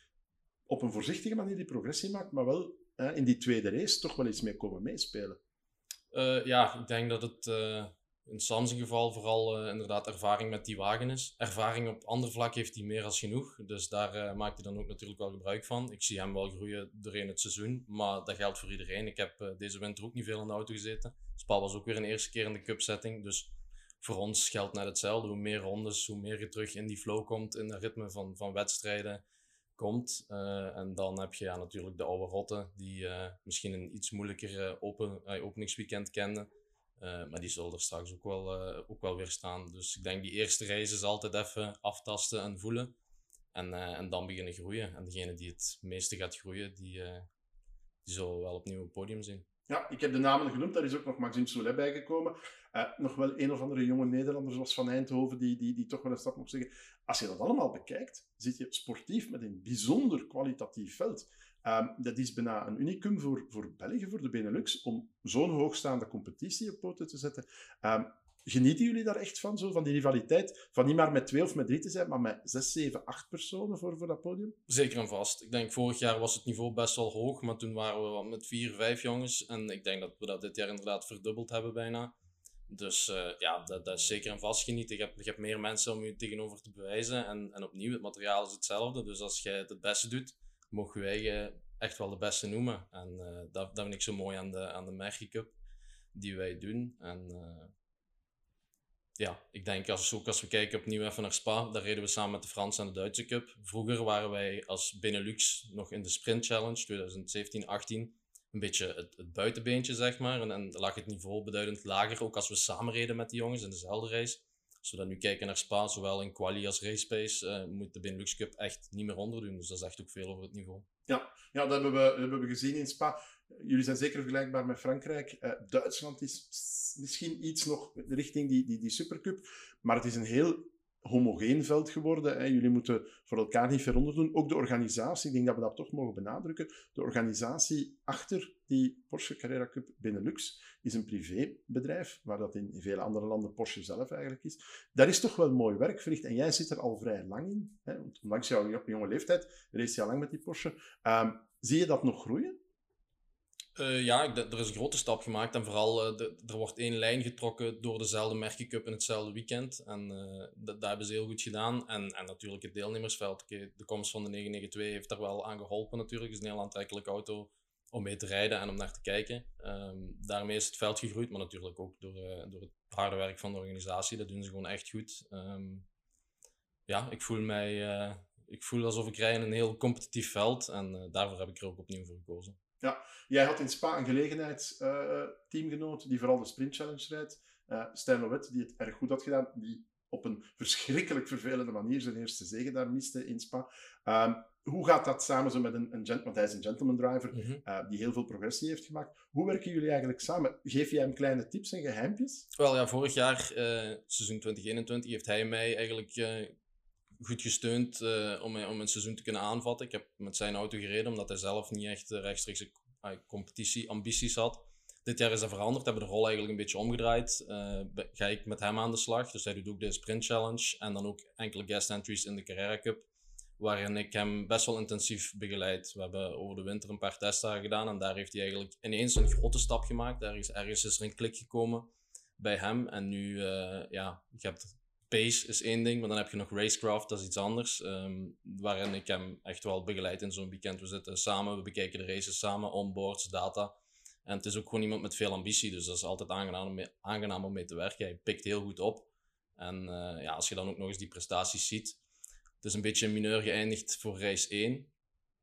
op een voorzichtige manier die progressie maakt, maar wel in die tweede race toch wel iets mee komen meespelen. Uh, ja, ik denk dat het uh, in Sam's geval vooral uh, inderdaad ervaring met die wagen is. Ervaring op ander vlak heeft hij meer als genoeg. Dus daar maakt hij dan ook natuurlijk wel gebruik van. Ik zie hem wel groeien doorheen het seizoen. Maar dat geldt voor iedereen. Ik heb deze winter ook niet veel in de auto gezeten. Spa was ook weer een eerste keer in de cup setting. Dus voor ons geldt net hetzelfde. Hoe meer rondes, hoe meer je terug in die flow komt. In het ritme van, van wedstrijden komt. Uh, en dan heb je ja, natuurlijk de oude rotten, die uh, misschien een iets moeilijker uh, open, openingsweekend kenden. maar die zullen er straks ook wel, ook wel weer staan. Dus ik denk die eerste reis is altijd even aftasten en voelen. En, en dan beginnen groeien. En degene die het meeste gaat groeien, die, die zullen wel opnieuw op het podium zien. Ja, ik heb de namen genoemd. Daar is ook nog Maxime Soulet bijgekomen. Nog wel een of andere jonge Nederlander zoals Van Eindhoven, die, die, die toch wel een stap mocht zeggen. Als je dat allemaal bekijkt, zit je sportief met een bijzonder kwalitatief veld. Um, dat is bijna een unicum voor, voor België, voor de Benelux, om zo'n hoogstaande competitie op poten te zetten. Um, Genieten jullie daar echt van, zo, van die rivaliteit? Van niet maar met twee of met drie te zijn, maar met zes, zeven, acht personen voor, voor dat podium? Zeker en vast. Ik denk, vorig jaar was het niveau best wel hoog, maar toen waren we met vier, vijf jongens. En ik denk dat we dat dit jaar inderdaad verdubbeld hebben bijna. Dus uh, ja, dat, dat, is zeker en vast genieten. Je hebt, je meer mensen om je tegenover te bewijzen. En, en opnieuw, het materiaal is hetzelfde. Dus als jij het beste doet, mogen wij je echt wel de beste noemen. En uh, dat, dat vind ik zo mooi aan de, aan de Cup die wij doen. En uh, ja, ik denk als, ook als we kijken opnieuw even naar Spa, daar reden we samen met de Franse en de Duitse Cup. Vroeger waren wij als Benelux nog in de Sprint Challenge 2017-18 een beetje het, buitenbeentje, zeg maar. En, en lag het niveau beduidend lager, ook als we samen reden met die jongens in dezelfde race. Als we dan nu kijken naar Spa, zowel in quali als race uh, moet de Benelux Cup echt niet meer onderdoen. Dus dat zegt ook veel over het niveau. Ja, ja dat, hebben we, hebben we gezien in Spa. Jullie zijn zeker vergelijkbaar met Frankrijk. Uh, Duitsland is misschien iets nog richting die, die, die Supercup, maar het is een heel homogeen veld geworden. Hè. Jullie moeten voor elkaar niet veronder doen. Ook de organisatie, ik denk dat we dat toch mogen benadrukken. De organisatie achter die Porsche Carrera Cup Benelux is een privébedrijf, waar dat in, vele andere landen Porsche zelf eigenlijk is. Daar is toch wel mooi werk verricht en jij zit er al vrij lang in. Hè. Ondanks jouw jonge leeftijd race je al lang met die Porsche. Um, zie je dat nog groeien? Uh, ja, er is een grote stap gemaakt en vooral uh, er wordt één lijn getrokken door dezelfde Merkencup in hetzelfde weekend. En uh, dat, hebben ze heel goed gedaan. En, en natuurlijk het deelnemersveld. De komst van de 992 heeft daar wel aan geholpen natuurlijk. Het is een heel aantrekkelijke auto om mee te rijden en om naar te kijken. Um, daarmee is het veld gegroeid, maar natuurlijk ook door, door het harde werk van de organisatie. Dat doen ze gewoon echt goed. Um, ja, ik voel mij... ik voel alsof ik rij in een heel competitief veld en daarvoor heb ik er ook opnieuw voor gekozen. Ja, jij had in Spa een gelegenheidsteamgenoot uh, die vooral de Sprint Challenge rijdt. Uh, Stijn Lowet, die het erg goed had gedaan, die op een verschrikkelijk vervelende manier zijn eerste zegen daar miste in Spa. Um, hoe gaat dat samen zo met een, een gent, want hij is een gentleman driver mm -hmm. uh, die heel veel progressie heeft gemaakt. Hoe werken jullie eigenlijk samen? Geef jij hem kleine tips en geheimpjes? Wel ja, vorig jaar, seizoen 2021, heeft hij mij eigenlijk goed gesteund uh, om, om een seizoen te kunnen aanvatten. Ik heb met zijn auto gereden, omdat hij zelf niet echt rechtstreeks uh, competitie-ambities had. Dit jaar is dat veranderd, hebben de rol eigenlijk een beetje omgedraaid. Uh, ga ik met hem aan de slag, dus hij doet ook de Sprint Challenge en dan ook enkele guest entries in de Carrera Cup, waarin ik hem best wel intensief begeleid. We hebben over de winter een paar testen gedaan en daar heeft hij eigenlijk ineens een grote stap gemaakt. Ergens, ergens is er een klik gekomen bij hem. En nu, eh, ja, je hebt pace is één ding, maar dan heb je nog racecraft, dat is iets anders. ehm, waarin ik hem echt wel begeleid in zo'n weekend. We zitten samen, we bekijken de races samen, onboards, data. En het is ook gewoon iemand met veel ambitie, dus dat is altijd aangenaam om mee, aangenaam om mee te werken. Hij pikt heel goed op. En eh, ja, als je dan ook nog eens die prestaties ziet. Het is een beetje een mineur geëindigd voor race 1.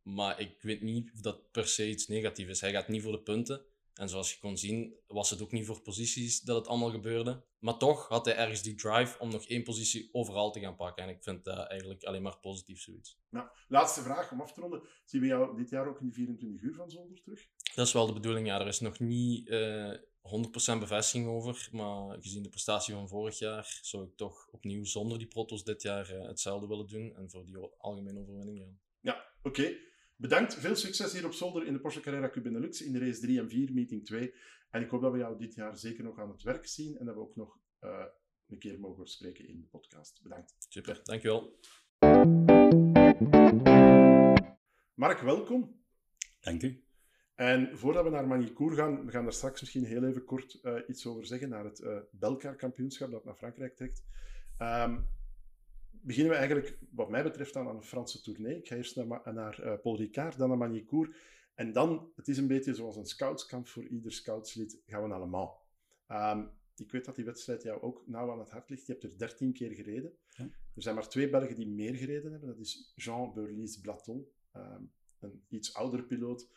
Maar ik weet niet of dat per se iets negatiefs is. Hij gaat niet voor de punten. En zoals je kon zien, was het ook niet voor posities dat het allemaal gebeurde. Maar toch had hij ergens die drive om nog één positie overal te gaan pakken. En ik vind dat eigenlijk alleen maar positief zoiets. Nou, laatste vraag om af te ronden. Zien we jou dit jaar ook in die 24 uur van Zolder terug? Dat is wel de bedoeling. Ja, er is nog niet eh 100% bevestiging over. Maar gezien de prestatie van vorig jaar, zou ik toch opnieuw zonder die protos dit jaar eh, hetzelfde willen doen. En voor die algemene overwinning gaan. Ja, oké. Bedankt. Veel succes hier op Zolder in de Porsche Carrera Cup Benelux in de race 3 en 4, meeting 2. En ik hoop dat we jou dit jaar zeker nog aan het werk zien en dat we ook nog eh, een keer mogen spreken in de podcast. Bedankt. Super, dankjewel. Mark, welkom. Dank u. En voordat we naar Manicourt gaan, we gaan daar straks misschien heel even kort eh, iets over zeggen, naar het eh Belcar kampioenschap dat naar Frankrijk trekt. Ehm, beginnen we eigenlijk, wat mij betreft, dan aan een Franse tournee. Ik ga eerst naar, naar eh, Paul Ricard, dan naar Manicourt. En dan, het is een beetje zoals een scoutskamp voor ieder scoutslid, gaan we naar Le Mans. Ehm, ik weet dat die wedstrijd jou ook nauw aan het hart ligt. Je hebt er 13 keer gereden. Ja. Er zijn maar twee Belgen die meer gereden hebben. Dat is Jean Burlis Blaton, ehm, een iets oudere piloot.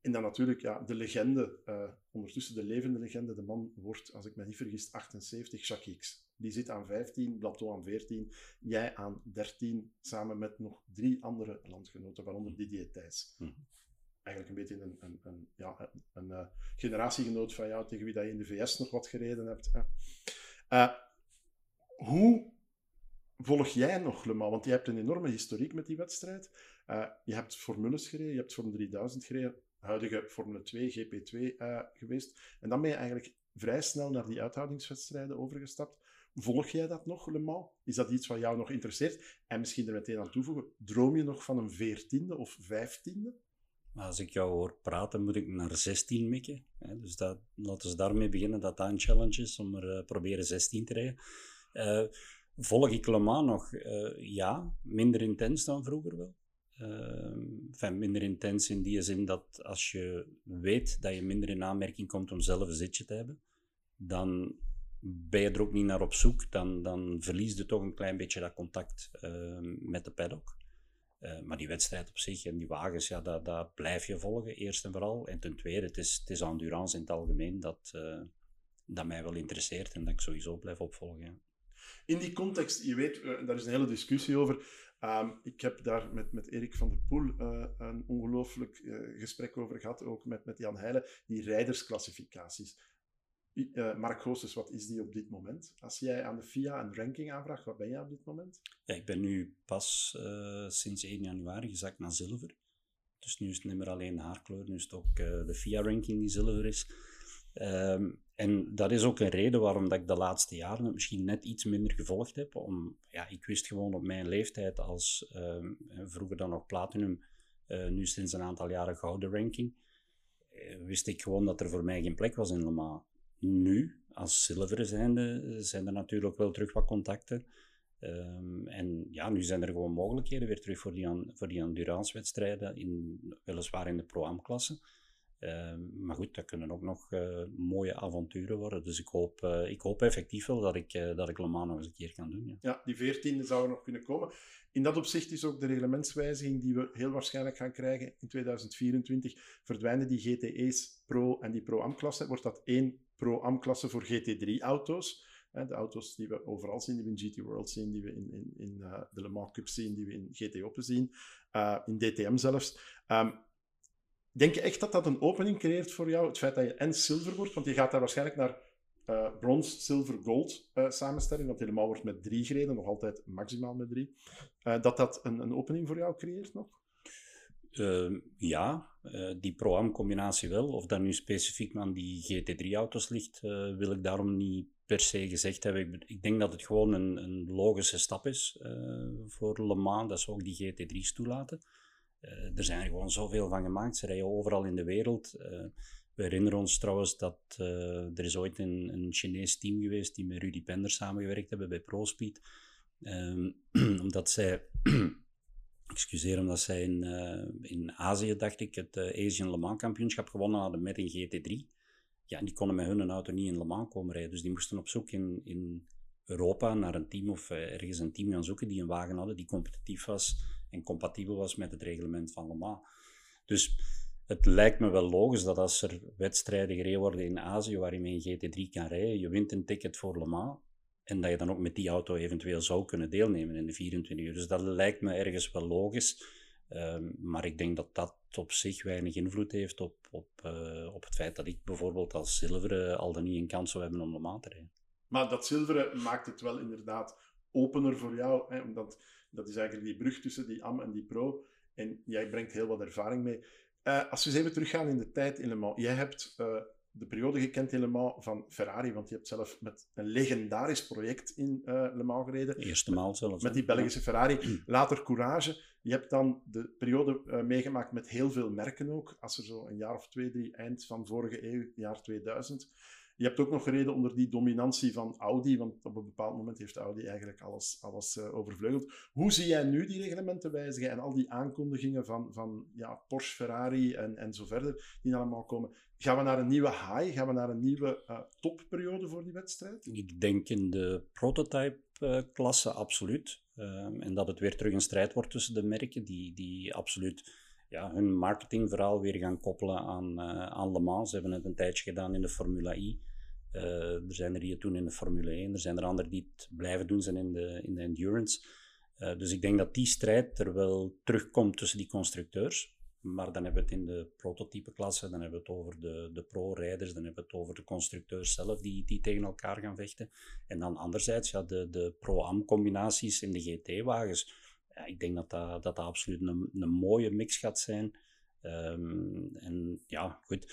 En dan natuurlijk ja, de legende, eh, ondertussen de levende legende. De man wordt, als ik me niet vergis, 78, Jacques X. Die zit aan 15, Blaton aan 14, jij aan 13, samen met nog drie andere landgenoten, waaronder Didier Thijs. Mhm. Eigenlijk een beetje een, een, een, ja, een, eh, generatiegenoot van jou, tegen wie dat je in de VS nog wat gereden hebt. Hè. Eh, hoe volg jij nog Le Mans? Want je hebt een enorme historiek met die wedstrijd. Eh, je hebt formules gereden, je hebt Formule 3000 gereden, huidige Formule 2, GP2 eh, geweest. En dan ben je eigenlijk vrij snel naar die uithoudingswedstrijden overgestapt. Volg jij dat nog, Le? Is dat iets wat jou nog interesseert? En misschien er meteen aan toevoegen, droom je nog van een veertiende of vijftiende? Als ik jou hoor praten, moet ik naar 16 mikken. Dus dat, laten we daarmee beginnen, dat dat een challenge is om er eh, proberen 16 te rijden. Eh, volg ik Le nog? Eh, ja, minder intens dan vroeger wel. Enfin, minder intens in die zin dat als je weet dat je minder in aanmerking komt om zelf een zitje te hebben, dan ben je er ook niet naar op zoek. Dan, dan verlies je toch een klein beetje dat contact eh, met de paddock. Eh, maar die wedstrijd op zich en die wagens, ja, dat, dat blijf je volgen, eerst en vooral. En ten tweede, het is, het is endurance in het algemeen dat, eh, dat mij wel interesseert en dat ik sowieso blijf opvolgen. In die context, je weet, eh, daar is een hele discussie over. Ehm, ik heb daar met, met Erik van der Poel een ongelooflijk gesprek over gehad, ook met, met Jan Heijlen, die rijdersclassificaties. Eh, Mark Goossens, wat is die op dit moment? Als jij aan de FIA een ranking aanvraagt, wat ben jij op dit moment? Ja, ik ben nu pas eh, sinds 1 januari gezakt naar zilver. Dus nu is het niet meer alleen de haarkleur, nu is het ook eh, de FIA-ranking die zilver is. Ehm, en dat is ook een reden waarom dat ik de laatste jaren het misschien net iets minder gevolgd heb. Om, ja, ik wist gewoon op mijn leeftijd als ehm, vroeger dan nog platinum, nu sinds een aantal jaren gouden ranking, wist ik gewoon dat er voor mij geen plek was in Le. Nu, als zilveren zijnde, zijn er natuurlijk wel terug wat contacten. Ehm, en ja, nu zijn er gewoon mogelijkheden weer terug voor die, an- voor die endurance-wedstrijden, in, weliswaar in de Pro-Am-klasse. Ehm, maar goed, dat kunnen ook nog eh, mooie avonturen worden. Dus ik hoop, eh, ik hoop effectief wel dat ik, eh, dat ik Le Mans nog eens een keer kan doen. Ja. Ja, die veertiende zou er nog kunnen komen. In dat opzicht is ook de reglementswijziging die we heel waarschijnlijk gaan krijgen in 2024. Verdwijnen die GTE's Pro en die Pro-Am-klasse, wordt dat één Pro-Am-klasse voor GT3-auto's. De auto's die we overal zien, die we in GT World zien, die we in, in, in eh, de Le Mans Cup zien, die we in GT Open zien, eh, in DTM zelfs. Ehm, denk je echt dat dat een opening creëert voor jou, het feit dat je en zilver wordt? Want je gaat daar waarschijnlijk naar eh brons, zilver, gold samenstelling, want helemaal wordt met drie gereden, nog altijd maximaal met drie. Dat dat een, een opening voor jou creëert nog? Ehm, ja, eh, die Pro-Am-combinatie wel. Of dat nu specifiek aan die GT3-auto's ligt, eh, wil ik daarom niet per se gezegd hebben. Ik, ik denk dat het gewoon een, een logische stap is eh, voor Le Mans, dat ze ook die GT3's toelaten. Er zijn gewoon zoveel van gemaakt. Ze rijden overal in de wereld. We herinneren ons trouwens dat er is ooit een, een Chinees team geweest die met Rudy Pender samengewerkt hebben bij ProSpeed. Um, omdat zij, excuseer, omdat zij in, uh, in Azië, dacht ik, het uh, Asian Le Mans kampioenschap gewonnen hadden met een GT3. Ja, die konden met hun auto niet in Le Mans komen rijden. Dus die moesten op zoek in, in Europa naar een team of ergens een team gaan zoeken die een wagen hadden die competitief was en compatibel was met het reglement van Le Mans. Dus het lijkt me wel logisch dat als er wedstrijden gereden worden in Azië waar je een GT3 kan rijden, je wint een ticket voor Le Mans en dat je dan ook met die auto eventueel zou kunnen deelnemen in de 24 uur. Dus dat lijkt me ergens wel logisch. Um, maar ik denk dat dat op zich weinig invloed heeft op, op, uh, op het feit dat ik bijvoorbeeld als zilveren al dan niet een kans zou hebben om Mans te rijden. Maar dat zilveren maakt het wel inderdaad opener voor jou, hè, omdat dat is eigenlijk die brug tussen die AM en die Pro. En jij brengt heel wat ervaring mee. Uh, als we eens even teruggaan in de tijd in Le. Jij hebt uh, de periode gekend in Le Mans van Ferrari, want je hebt zelf met een legendarisch project in uh, Le Mans gereden. De eerste maal zelfs. Met die Belgische Ferrari. Later Courage. Je hebt dan de periode meegemaakt met heel veel merken ook. Als er zo een jaar of twee, drie, eind van vorige eeuw, jaar 2000 je hebt ook nog gereden onder die dominantie van Audi, want op een bepaald moment heeft Audi eigenlijk alles, uh, overvleugeld. Hoe zie jij nu die reglementen wijzigen en al die aankondigingen van, van ja, Porsche, Ferrari en, en zo verder, die allemaal komen? Gaan we naar een nieuwe high? Gaan we naar een nieuwe uh, topperiode voor die wedstrijd? Ik denk in de prototype-klasse uh, absoluut. Um, en dat het weer terug een strijd wordt tussen de merken die, die absoluut ja, hun marketingverhaal weer gaan koppelen aan, uh, aan Le Mans. Ze hebben het een tijdje gedaan in de Formula I. Uh, er zijn er die het doen in de Formule 1, er zijn er anderen die het blijven doen zijn in de, in de endurance. Uh, dus ik denk dat die strijd er wel terugkomt tussen die constructeurs. Maar dan hebben we het in de prototype-klasse, dan hebben we het over de, de pro-rijders, dan hebben we het over de constructeurs zelf die, die tegen elkaar gaan vechten. En dan anderzijds ja, de, de pro-am-combinaties in de GT-wagens. Ja, ik denk dat dat, dat, absoluut een, een mooie mix gaat zijn. Um, en ja, goed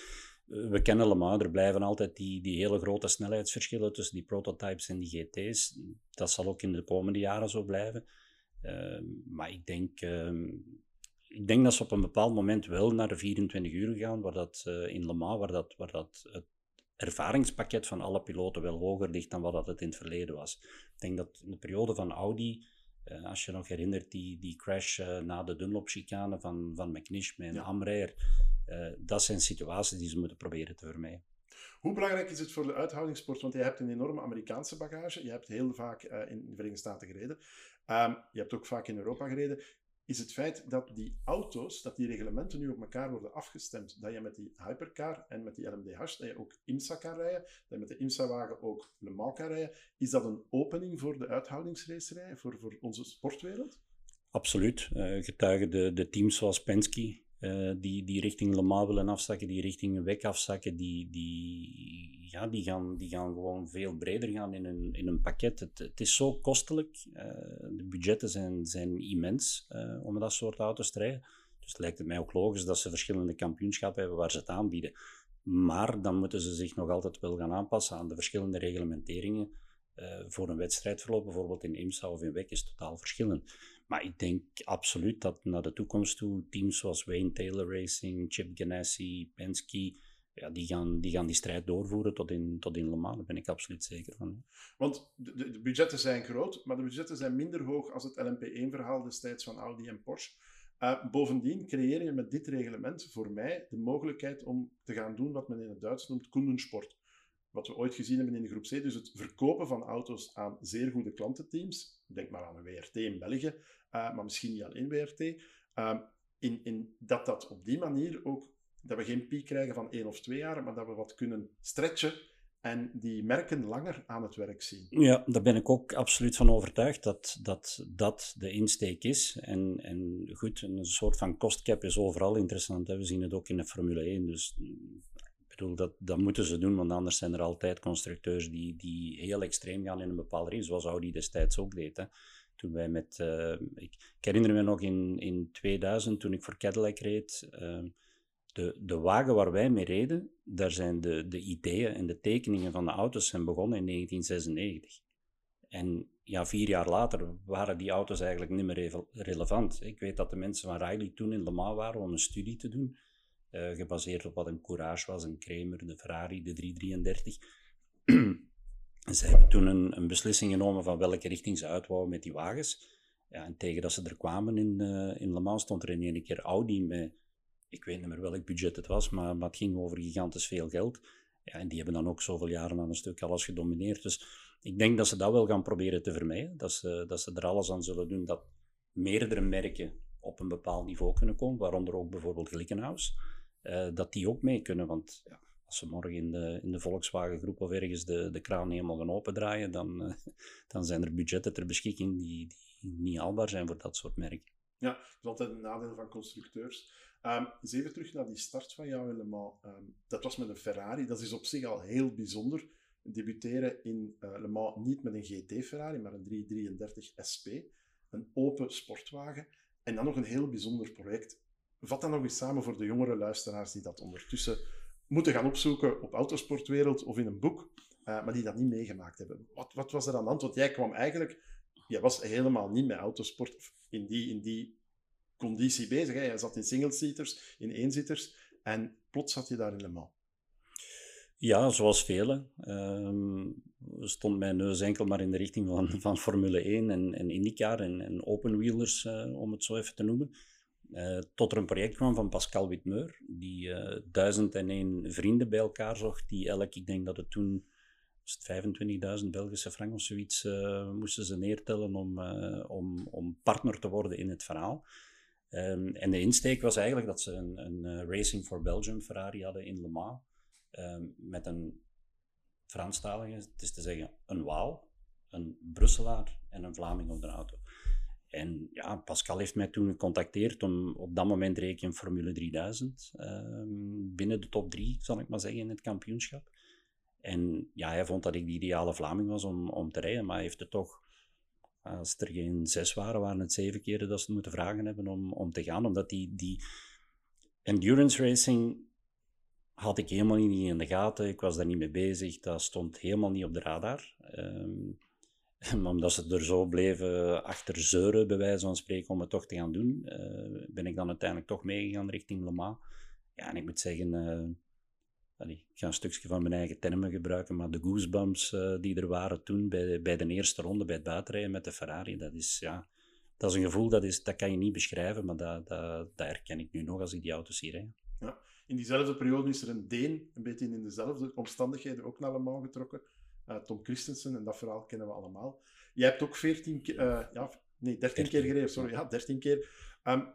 we kennen allemaal, er blijven altijd die, die hele grote snelheidsverschillen tussen die prototypes en die GT's. Dat zal ook in de komende jaren zo blijven. Uh, maar ik denk, uh, ik denk dat ze op een bepaald moment wel naar de 24 uur gaan, waar dat uh, in Le waar dat, waar dat het ervaringspakket van alle piloten wel hoger ligt dan wat dat het in het verleden was. Ik denk dat in de periode van Audi, eh, als je nog herinnert, die, die crash eh, na de Dunlop-chicane van, van McNish met ja. Uh, dat zijn situaties die ze moeten proberen te vermijden. Hoe belangrijk is het voor de uithoudingssport? Want je hebt een enorme Amerikaanse bagage. Je hebt heel vaak in de Verenigde Staten gereden. Um, je hebt ook vaak in Europa gereden. Is het feit dat die auto's, dat die reglementen nu op elkaar worden afgestemd, dat je met die hypercar en met die LMDH, dat je ook IMSA kan rijden, dat je met de IMSA-wagen ook Le Mans kan rijden, is dat een opening voor de uithoudingsracerij, voor, voor onze sportwereld? Absoluut. Uh, getuigen de, de teams zoals Penske, uh, die, die richting Le Mans willen afzakken, die richting Wek afzakken, die, die, ja, die, gaan, die gaan gewoon veel breder gaan in een, in een pakket. Het, het is zo kostelijk. Uh, de budgetten zijn, zijn immens uh, om dat soort auto's te rijden. Dus het lijkt het mij ook logisch dat ze verschillende kampioenschappen hebben waar ze het aanbieden. Maar dan moeten ze zich nog altijd wel gaan aanpassen aan de verschillende reglementeringen. voor een wedstrijdverloop, bijvoorbeeld in IMSA of in WEC, is totaal verschillend. Maar ik denk absoluut dat naar de toekomst toe teams zoals Wayne Taylor Racing, Chip Ganassi, Penske, ja, die, gaan, die gaan die strijd doorvoeren tot in, tot in Le Mans. Daar ben ik absoluut zeker van. Want de, de, budgetten zijn groot, maar de budgetten zijn minder hoog als het LMP1-verhaal destijds van Audi en Porsche. Uh, bovendien creëer je met dit reglement voor mij de mogelijkheid om te gaan doen wat men in het Duits noemt kundensport wat we ooit gezien hebben in de groep C. Dus het verkopen van auto's aan zeer goede klantenteams. Denk maar aan een WRT in België, uh, maar misschien niet alleen WRT. Uh, in, in dat dat op die manier ook, dat we geen piek krijgen van één of twee jaar, maar dat we wat kunnen stretchen en die merken langer aan het werk zien. Ja, daar ben ik ook absoluut van overtuigd dat dat, dat de insteek is. En, en goed, een soort van kostcap is overal interessant. Hè. We zien het ook in de Formule 1. Dus dat, moeten ze doen, want anders zijn er altijd constructeurs die, die heel extreem gaan in een bepaalde richting, zoals Audi destijds ook deed. Toen wij met, uh, ik, herinner me nog in, in 2000, toen ik voor Cadillac reed, uh, de, de wagen waar wij mee reden, daar zijn de, de ideeën en de tekeningen van de auto's zijn begonnen in 1996. En ja, vier jaar later waren die auto's eigenlijk niet meer relevant. Ik weet dat de mensen van Riley toen in Le Mans waren om een studie te doen. Eh, gebaseerd op wat een Courage was, een Kramer, de Ferrari, de 333. ze hebben toen een, een, beslissing genomen van welke richting ze uitwouden met die wagens. Ja, en tegen dat ze er kwamen in, uh, in Le Mans stond er in één keer Audi met, ik weet niet meer welk budget het was, maar, maar het ging over gigantisch veel geld. Ja, en die hebben dan ook zoveel jaren aan een stuk alles gedomineerd. Dus ik denk dat ze dat wel gaan proberen te vermijden. Dat ze, dat ze er alles aan zullen doen dat meerdere merken op een bepaald niveau kunnen komen, waaronder ook bijvoorbeeld Glickenhaus, uh, dat die ook mee kunnen. Want ja, als ze morgen in de, in de Volkswagen groep of ergens de, de kraan helemaal gaan opendraaien, dan, uh, dan zijn er budgetten ter beschikking die, die niet haalbaar zijn voor dat soort merken. Ja, dat is altijd een nadeel van constructeurs. Um, even terug naar die start van jou helemaal. Um, dat was met een Ferrari. Dat is op zich al heel bijzonder. Debuteren in uh, Le Mans niet met een GT-Ferrari, maar een 333 SP. Een open sportwagen. En dan nog een heel bijzonder project. Vat dat nog eens samen voor de jongere luisteraars die dat ondertussen moeten gaan opzoeken op Autosportwereld of in een boek, uh, maar die dat niet meegemaakt hebben. Wat, wat was er aan de hand? Want jij kwam eigenlijk, jij was helemaal niet met autosport in die, in die conditie bezig. Hè? Jij zat in single-seaters, in eenzitters, en plots zat je daar in Le Mans. Ja, zoals velen. Um, stond mijn neus enkel maar in de richting van, van Formule 1 en, en IndyCar en, en openwheelers, uh, om het zo even te noemen. Uh, tot er een project kwam van Pascal Witmeur, die uh, duizend en één vrienden bij elkaar zocht, die elk, ik denk dat het toen 25.000 Belgische frank of zoiets, uh, moesten ze neertellen om, om, om partner te worden in het verhaal. Um, en de insteek was eigenlijk dat ze een, een Racing for Belgium Ferrari hadden in Le Mans, um, met een Franstalige, het is te zeggen een Waal, een Brusselaar en een Vlaming op de auto. En ja, Pascal heeft mij toen gecontacteerd om op dat moment reed ik in Formule 3000 um, binnen de top 3, zal ik maar zeggen, in het kampioenschap. En ja, hij vond dat ik de ideale Vlaming was om, om te rijden, maar hij heeft het toch, als er geen zes waren, waren het zeven keren dat ze moeten vragen hebben om, om te gaan. Omdat die, die endurance racing had ik helemaal niet in de gaten. Ik was daar niet mee bezig. Dat stond helemaal niet op de radar. Um, maar omdat ze er zo bleven achter zeuren, bij wijze van spreken, om het toch te gaan doen, uh, ben ik dan uiteindelijk toch meegegaan richting Le Mans. Ja, en ik moet zeggen, uh, ik ga een stukje van mijn eigen termen gebruiken, maar de goosebumps uh, die er waren toen bij, bij de eerste ronde, bij het buitenrijden met de Ferrari, dat is, ja, dat is een gevoel, dat, is, dat kan je niet beschrijven, maar dat, dat, dat herken ik nu nog als ik die auto's zie rijden. Ja. In diezelfde periode is er een Deen, een beetje in dezelfde omstandigheden, ook naar Le Mans getrokken. Uh, Tom Christensen, en dat verhaal kennen we allemaal. Jij hebt ook 14 keer, uh, ja, nee, 13 keer gereden, sorry, ja, 13 keer. Um,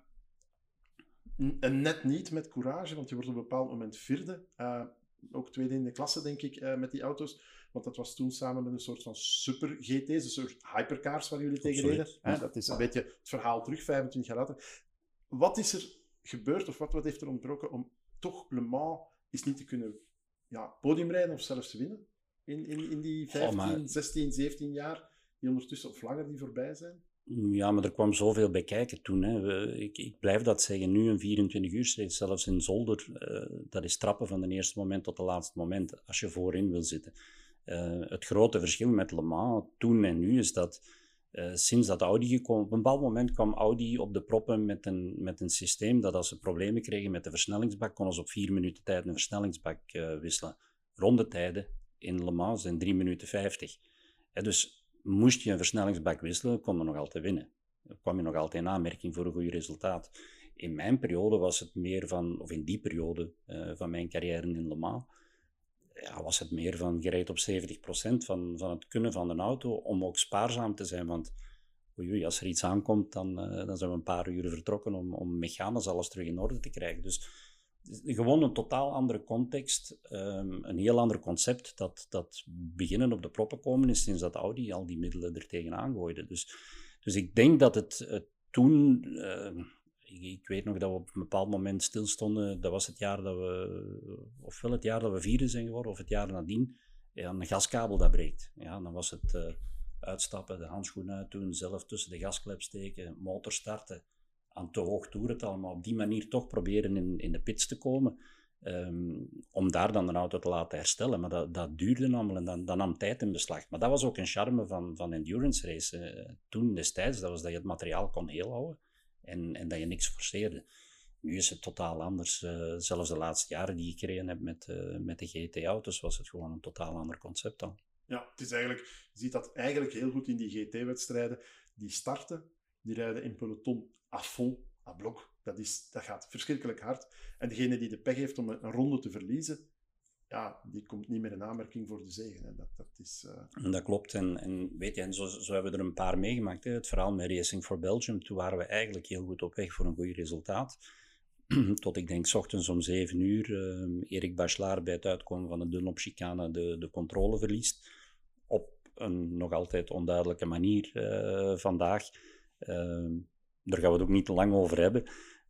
en net niet met courage, want je wordt op een bepaald moment vierde. Uh, ook tweede in de klasse, denk ik, met die auto's. Want dat was toen samen met een soort van super GT's, een soort hypercars waar jullie tegen reden. dat is een beetje het verhaal terug, 25 jaar later. Wat is er gebeurd, of wat, wat heeft er ontbroken om toch Le Mans is niet te kunnen ja, podiumrijden of zelfs te winnen? In, in, in die 15, oh, maar... 16, 17 jaar, die ondertussen of langer die voorbij zijn? Ja, maar er kwam zoveel bij kijken toen. Hè. Ik, ik blijf dat zeggen. Nu een 24 uur zelfs in Zolder, uh, dat is trappen van het eerste moment tot het laatste moment, als je voorin wil zitten. Uh, het grote verschil met Le Mans toen en nu is dat uh, sinds dat Audi gekomen, op een bepaald moment kwam Audi op de proppen met een, met een systeem dat als ze problemen kregen met de versnellingsbak, konden ze op vier minuten tijd een versnellingsbak wisselen. Rondetijden in Le Mans zijn 3 minuten 50. dus moest je een versnellingsbak wisselen, kon je nog altijd winnen. Dan kwam je nog altijd in aanmerking voor een goed resultaat. In mijn periode was het meer van, of in die periode uh, van mijn carrière in Le Mans, ja, was het meer van gereed op 70% van, van het kunnen van een auto, om ook spaarzaam te zijn. Want oei, als er iets aankomt, dan, uh, dan zijn we een paar uur vertrokken om, om mechanisch alles terug in orde te krijgen. Dus gewoon een totaal andere context, um, een heel ander concept dat, dat beginnen op de proppen komen is sinds dat Audi al die middelen er tegenaan gooide. Dus, dus ik denk dat het, toen, uh, ik, weet nog dat we op een bepaald moment stilstonden, dat was het jaar dat we, ofwel het jaar dat we vierde zijn geworden, of het jaar nadien, ja, een gaskabel dat breekt. Ja, dan was het uh, uitstappen, de handschoenen uit doen, zelf tussen de gasklep steken, motor starten aan te hoog toerental, maar op die manier toch proberen in, in de pits te komen. Um, om daar dan de auto te laten herstellen. Maar dat, dat duurde namelijk en dat, dat, nam tijd in beslag. Maar dat was ook een charme van, van endurance racen. Uh, toen destijds, dat was dat je het materiaal kon heel houden en, en dat je niks forceerde. Nu is het totaal anders. Eh, zelfs de laatste jaren die ik gereden heb met, uh, met de GT-auto's, was het gewoon een totaal ander concept dan. Ja, het is eigenlijk, je ziet dat eigenlijk heel goed in die GT-wedstrijden. Die starten, die rijden in peloton à fond, à blok. Dat, is, dat gaat verschrikkelijk hard. En degene die de pech heeft om een, ronde te verliezen, ja, die komt niet meer in aanmerking voor de zegen. Dat, dat, is, uh... dat klopt. En, en weet je, en zo, zo hebben we er een paar meegemaakt. Hè. Het verhaal met Racing for Belgium, toen waren we eigenlijk heel goed op weg voor een goed resultaat. Tot ik denk, s ochtends om 7 uur, uh, Erik Bachelard bij het uitkomen van de Dunlop chicane de, de controle verliest. Op een nog altijd onduidelijke manier uh, vandaag. Daar gaan we het ook niet te lang over hebben.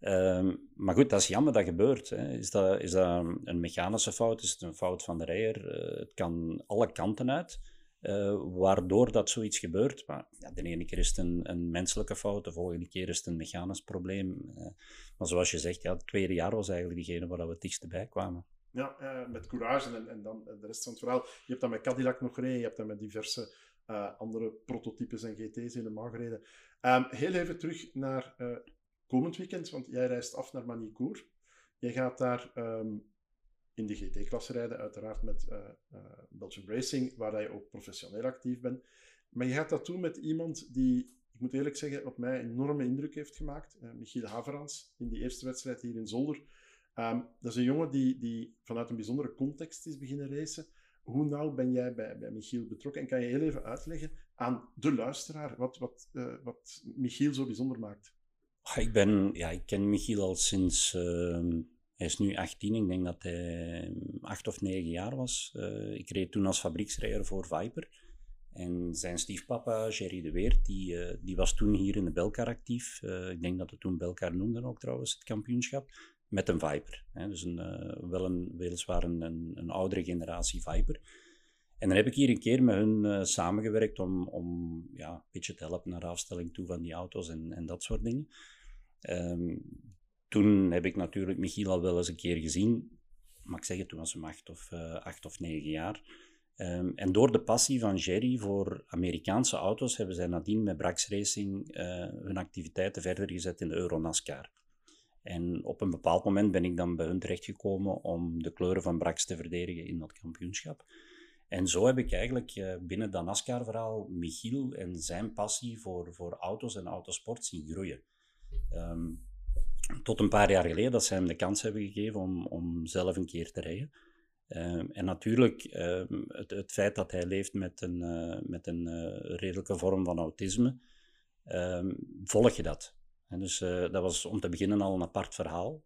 Ehm, maar goed, dat is jammer dat gebeurt. Hè. Is, dat, is dat een mechanische fout? Is het een fout van de rijder? Uh, het kan alle kanten uit. Uh, waardoor dat zoiets gebeurt. Maar ja, de ene keer is het een, een, menselijke fout, de volgende keer is het een mechanisch probleem. Uh, maar zoals je zegt, ja, het tweede jaar was eigenlijk diegene waar we het dichtst bij kwamen. Ja, met courage en, en dan de rest van het verhaal. Je hebt dat met Cadillac nog gereden, je hebt dat met diverse andere prototypes en GT's helemaal gereden. Um, heel even terug naar komend weekend, want jij reist af naar Manicourt. Jij gaat daar um, in de GT-klasse rijden, uiteraard met uh, Belgium Racing, waar je ook professioneel actief bent. Maar je gaat dat doen met iemand die, ik moet eerlijk zeggen, op mij enorme indruk heeft gemaakt. Michiel Haverans, in die eerste wedstrijd hier in Zolder. Um, dat is een jongen die, die vanuit een bijzondere context is beginnen racen. Hoe nauw ben jij bij, bij Michiel betrokken? En kan je heel even uitleggen aan de luisteraar wat, wat, wat Michiel zo bijzonder maakt? Ik, ben, ja, ik ken Michiel al sinds ehm, hij is nu 18, ik denk dat hij 8 of 9 jaar was. Uh, ik reed toen als fabrieksrijder voor Viper. En zijn stiefpapa, Jerry de Weert, die, uh, die was toen hier in de Belkar actief. Ik denk dat we toen Belkar noemden ook trouwens, het kampioenschap. Met een Viper. Hè. Dus een, wel een, weliswaar een, een, oudere generatie Viper. En dan heb ik hier een keer met hun samengewerkt om, om ja, een beetje te helpen naar afstelling toe van die auto's en, en dat soort dingen. Um, toen heb ik natuurlijk Michiel al wel eens een keer gezien. Maar ik zeg het, toen was hij acht of, uh, acht of negen jaar. Um, en door de passie van Jerry voor Amerikaanse auto's hebben zij nadien met Brax Racing uh, hun activiteiten verder gezet in de Euronascar. En op een bepaald moment ben ik dan bij hun terechtgekomen om de kleuren van Brax te verdedigen in dat kampioenschap. En zo heb ik eigenlijk uh, binnen dat NASCAR-verhaal Michiel en zijn passie voor, voor auto's en autosport zien groeien. Um, tot een paar jaar geleden dat ze hem de kans hebben gegeven om, om zelf een keer te rijden. Ehm, en natuurlijk, ehm, het, het, feit dat hij leeft met een, uh, met een uh, redelijke vorm van autisme, volg je dat. En dus uh, dat was om te beginnen al een apart verhaal.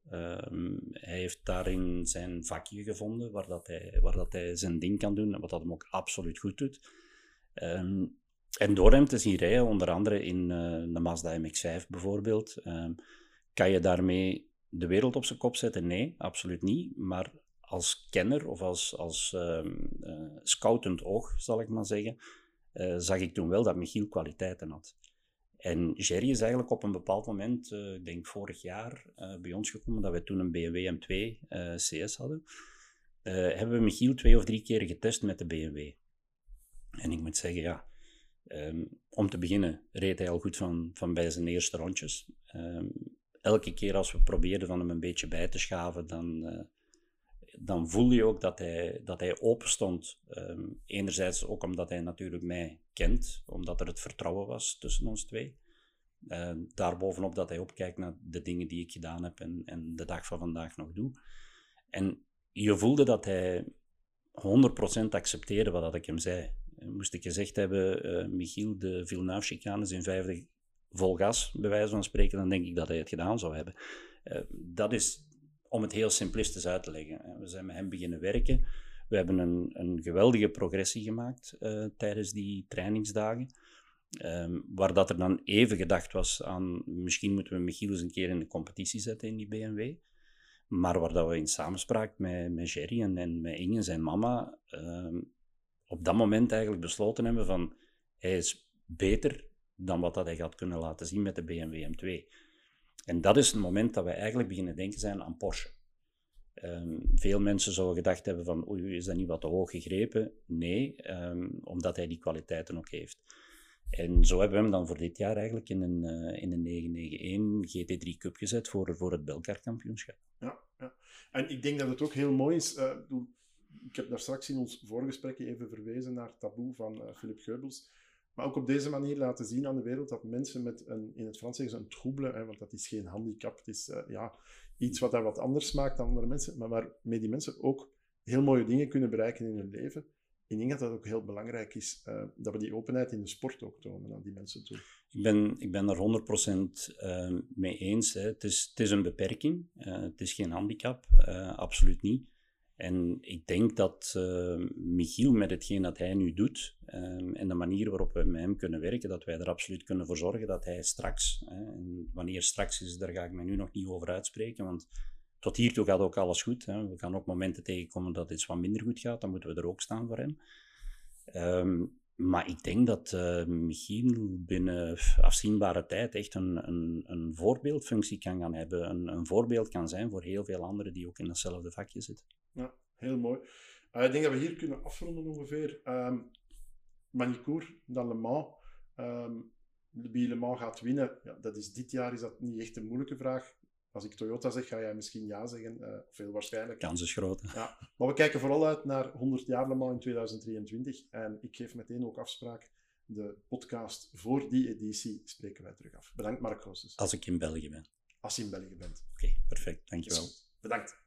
hij heeft daarin zijn vakje gevonden waar, dat hij, waar dat hij zijn ding kan doen, wat dat hem ook absoluut goed doet. en door hem te zien rijden, onder andere in de Mazda MX-5 bijvoorbeeld, kan je daarmee de wereld op zijn kop zetten? Nee, absoluut niet. Maar als kenner of als, als uh, scoutend oog, zal ik maar zeggen, zag ik toen wel dat Michiel kwaliteiten had. En Jerry is eigenlijk op een bepaald moment, uh, ik denk vorig jaar, bij ons gekomen dat we toen een BMW M2 CS hadden. hebben we Michiel twee of drie keer getest met de BMW. En ik moet zeggen, ja, um, om te beginnen reed hij al goed van, van bij zijn eerste rondjes. Um, elke keer als we probeerden van hem een beetje bij te schaven, dan, dan voel je ook dat hij, dat hij open stond. Um, enerzijds ook omdat hij natuurlijk mij kent, omdat er het vertrouwen was tussen ons twee. Uh, daarbovenop dat hij opkijkt naar de dingen die ik gedaan heb en, en de dag van vandaag nog doe. En je voelde dat hij 100% accepteerde wat ik hem zei. Moest ik gezegd hebben, uh, Michiel, de Villeneuve-chicane is in vijfde vol gas, bij wijze van spreken, dan denk ik dat hij het gedaan zou hebben. Uh, dat is om het heel simplistisch uit te leggen. We zijn met hem beginnen werken. We hebben een, een geweldige progressie gemaakt uh, tijdens die trainingsdagen. Um, waar dat er dan even gedacht was aan, misschien moeten we Michiel eens een keer in de competitie zetten in die BMW. Maar waar dat we in samenspraak met, met Jerry en, en met Inge, zijn mama, um, op dat moment eigenlijk besloten hebben van, hij is beter dan wat dat hij had kunnen laten zien met de BMW M2. En dat is het moment dat wij eigenlijk beginnen denken zijn aan Porsche. Um, veel mensen zouden gedacht hebben van, oei, is dat niet wat te hoog gegrepen? Nee, um, omdat hij die kwaliteiten ook heeft. En zo hebben we hem dan voor dit jaar eigenlijk in een, uh, in een 991 GT3 Cup gezet voor, voor het Belkar kampioenschap. Ja, ja, en ik denk dat het ook heel mooi is. Uh, ik heb daar straks in ons voorgesprek even verwezen naar Taboe van uh, Philip Geubels. Maar ook op deze manier laten zien aan de wereld dat mensen met een, in het Frans zeggen ze een trouble, hè, want dat is geen handicap, het is ja, iets wat daar wat anders maakt dan andere mensen, maar waarmee die mensen ook heel mooie dingen kunnen bereiken in hun leven ik denk dat dat ook heel belangrijk is, uh, dat we die openheid in de sport ook tonen aan die mensen toe. Ik ben, ik ben er 100% uh, mee eens. Hè. Het, is, het is een beperking, het is geen handicap, absoluut niet. En ik denk dat Michiel, met hetgeen dat hij nu doet ehm, en de manier waarop we met hem kunnen werken, dat wij er absoluut kunnen voor zorgen dat hij straks, en wanneer straks is, daar ga ik mij nu nog niet over uitspreken, want tot hiertoe gaat ook alles goed. Hè. We gaan ook momenten tegenkomen dat iets wat minder goed gaat. Dan moeten we er ook staan voor hem. Um, maar ik denk dat uh, Michiel binnen afzienbare tijd echt een, een, een voorbeeldfunctie kan gaan hebben. Een, een, voorbeeld kan zijn voor heel veel anderen die ook in datzelfde vakje zitten. Ja, heel mooi. Uh, ik denk dat we hier kunnen afronden ongeveer. Um, Manicourt, dan Le Mans. Um, wie Le Mans gaat winnen, ja, dat is dit jaar is dat niet echt een moeilijke vraag als ik Toyota zeg, ga jij misschien ja zeggen. Uh, veel waarschijnlijk. Kans is groot. Ja. Maar we kijken vooral uit naar 100 jaar Le Mans in 2023. En ik geef meteen ook afspraak. De podcast voor die editie spreken wij terug af. Bedankt, Mark Goossens. Als ik in België ben. Als je in België bent. Oké, okay, perfect. Dankjewel. Bedankt.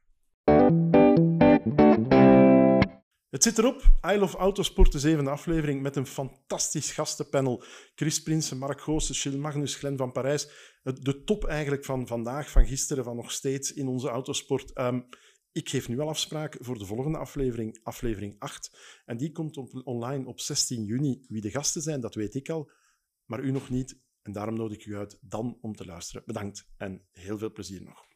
Het zit erop. I Love Autosport, de zevende aflevering, met een fantastisch gastenpanel. Chris Prinsen, Mark Goossen, Gilles Magnus, Glenn van Parijs. De top eigenlijk van vandaag, van gisteren, van nog steeds in onze autosport. Um, ik geef nu al afspraak voor de volgende aflevering, aflevering 8. En die komt online op 16 juni. Wie de gasten zijn, dat weet ik al, maar u nog niet. En daarom nodig ik u uit dan om te luisteren. Bedankt en heel veel plezier nog.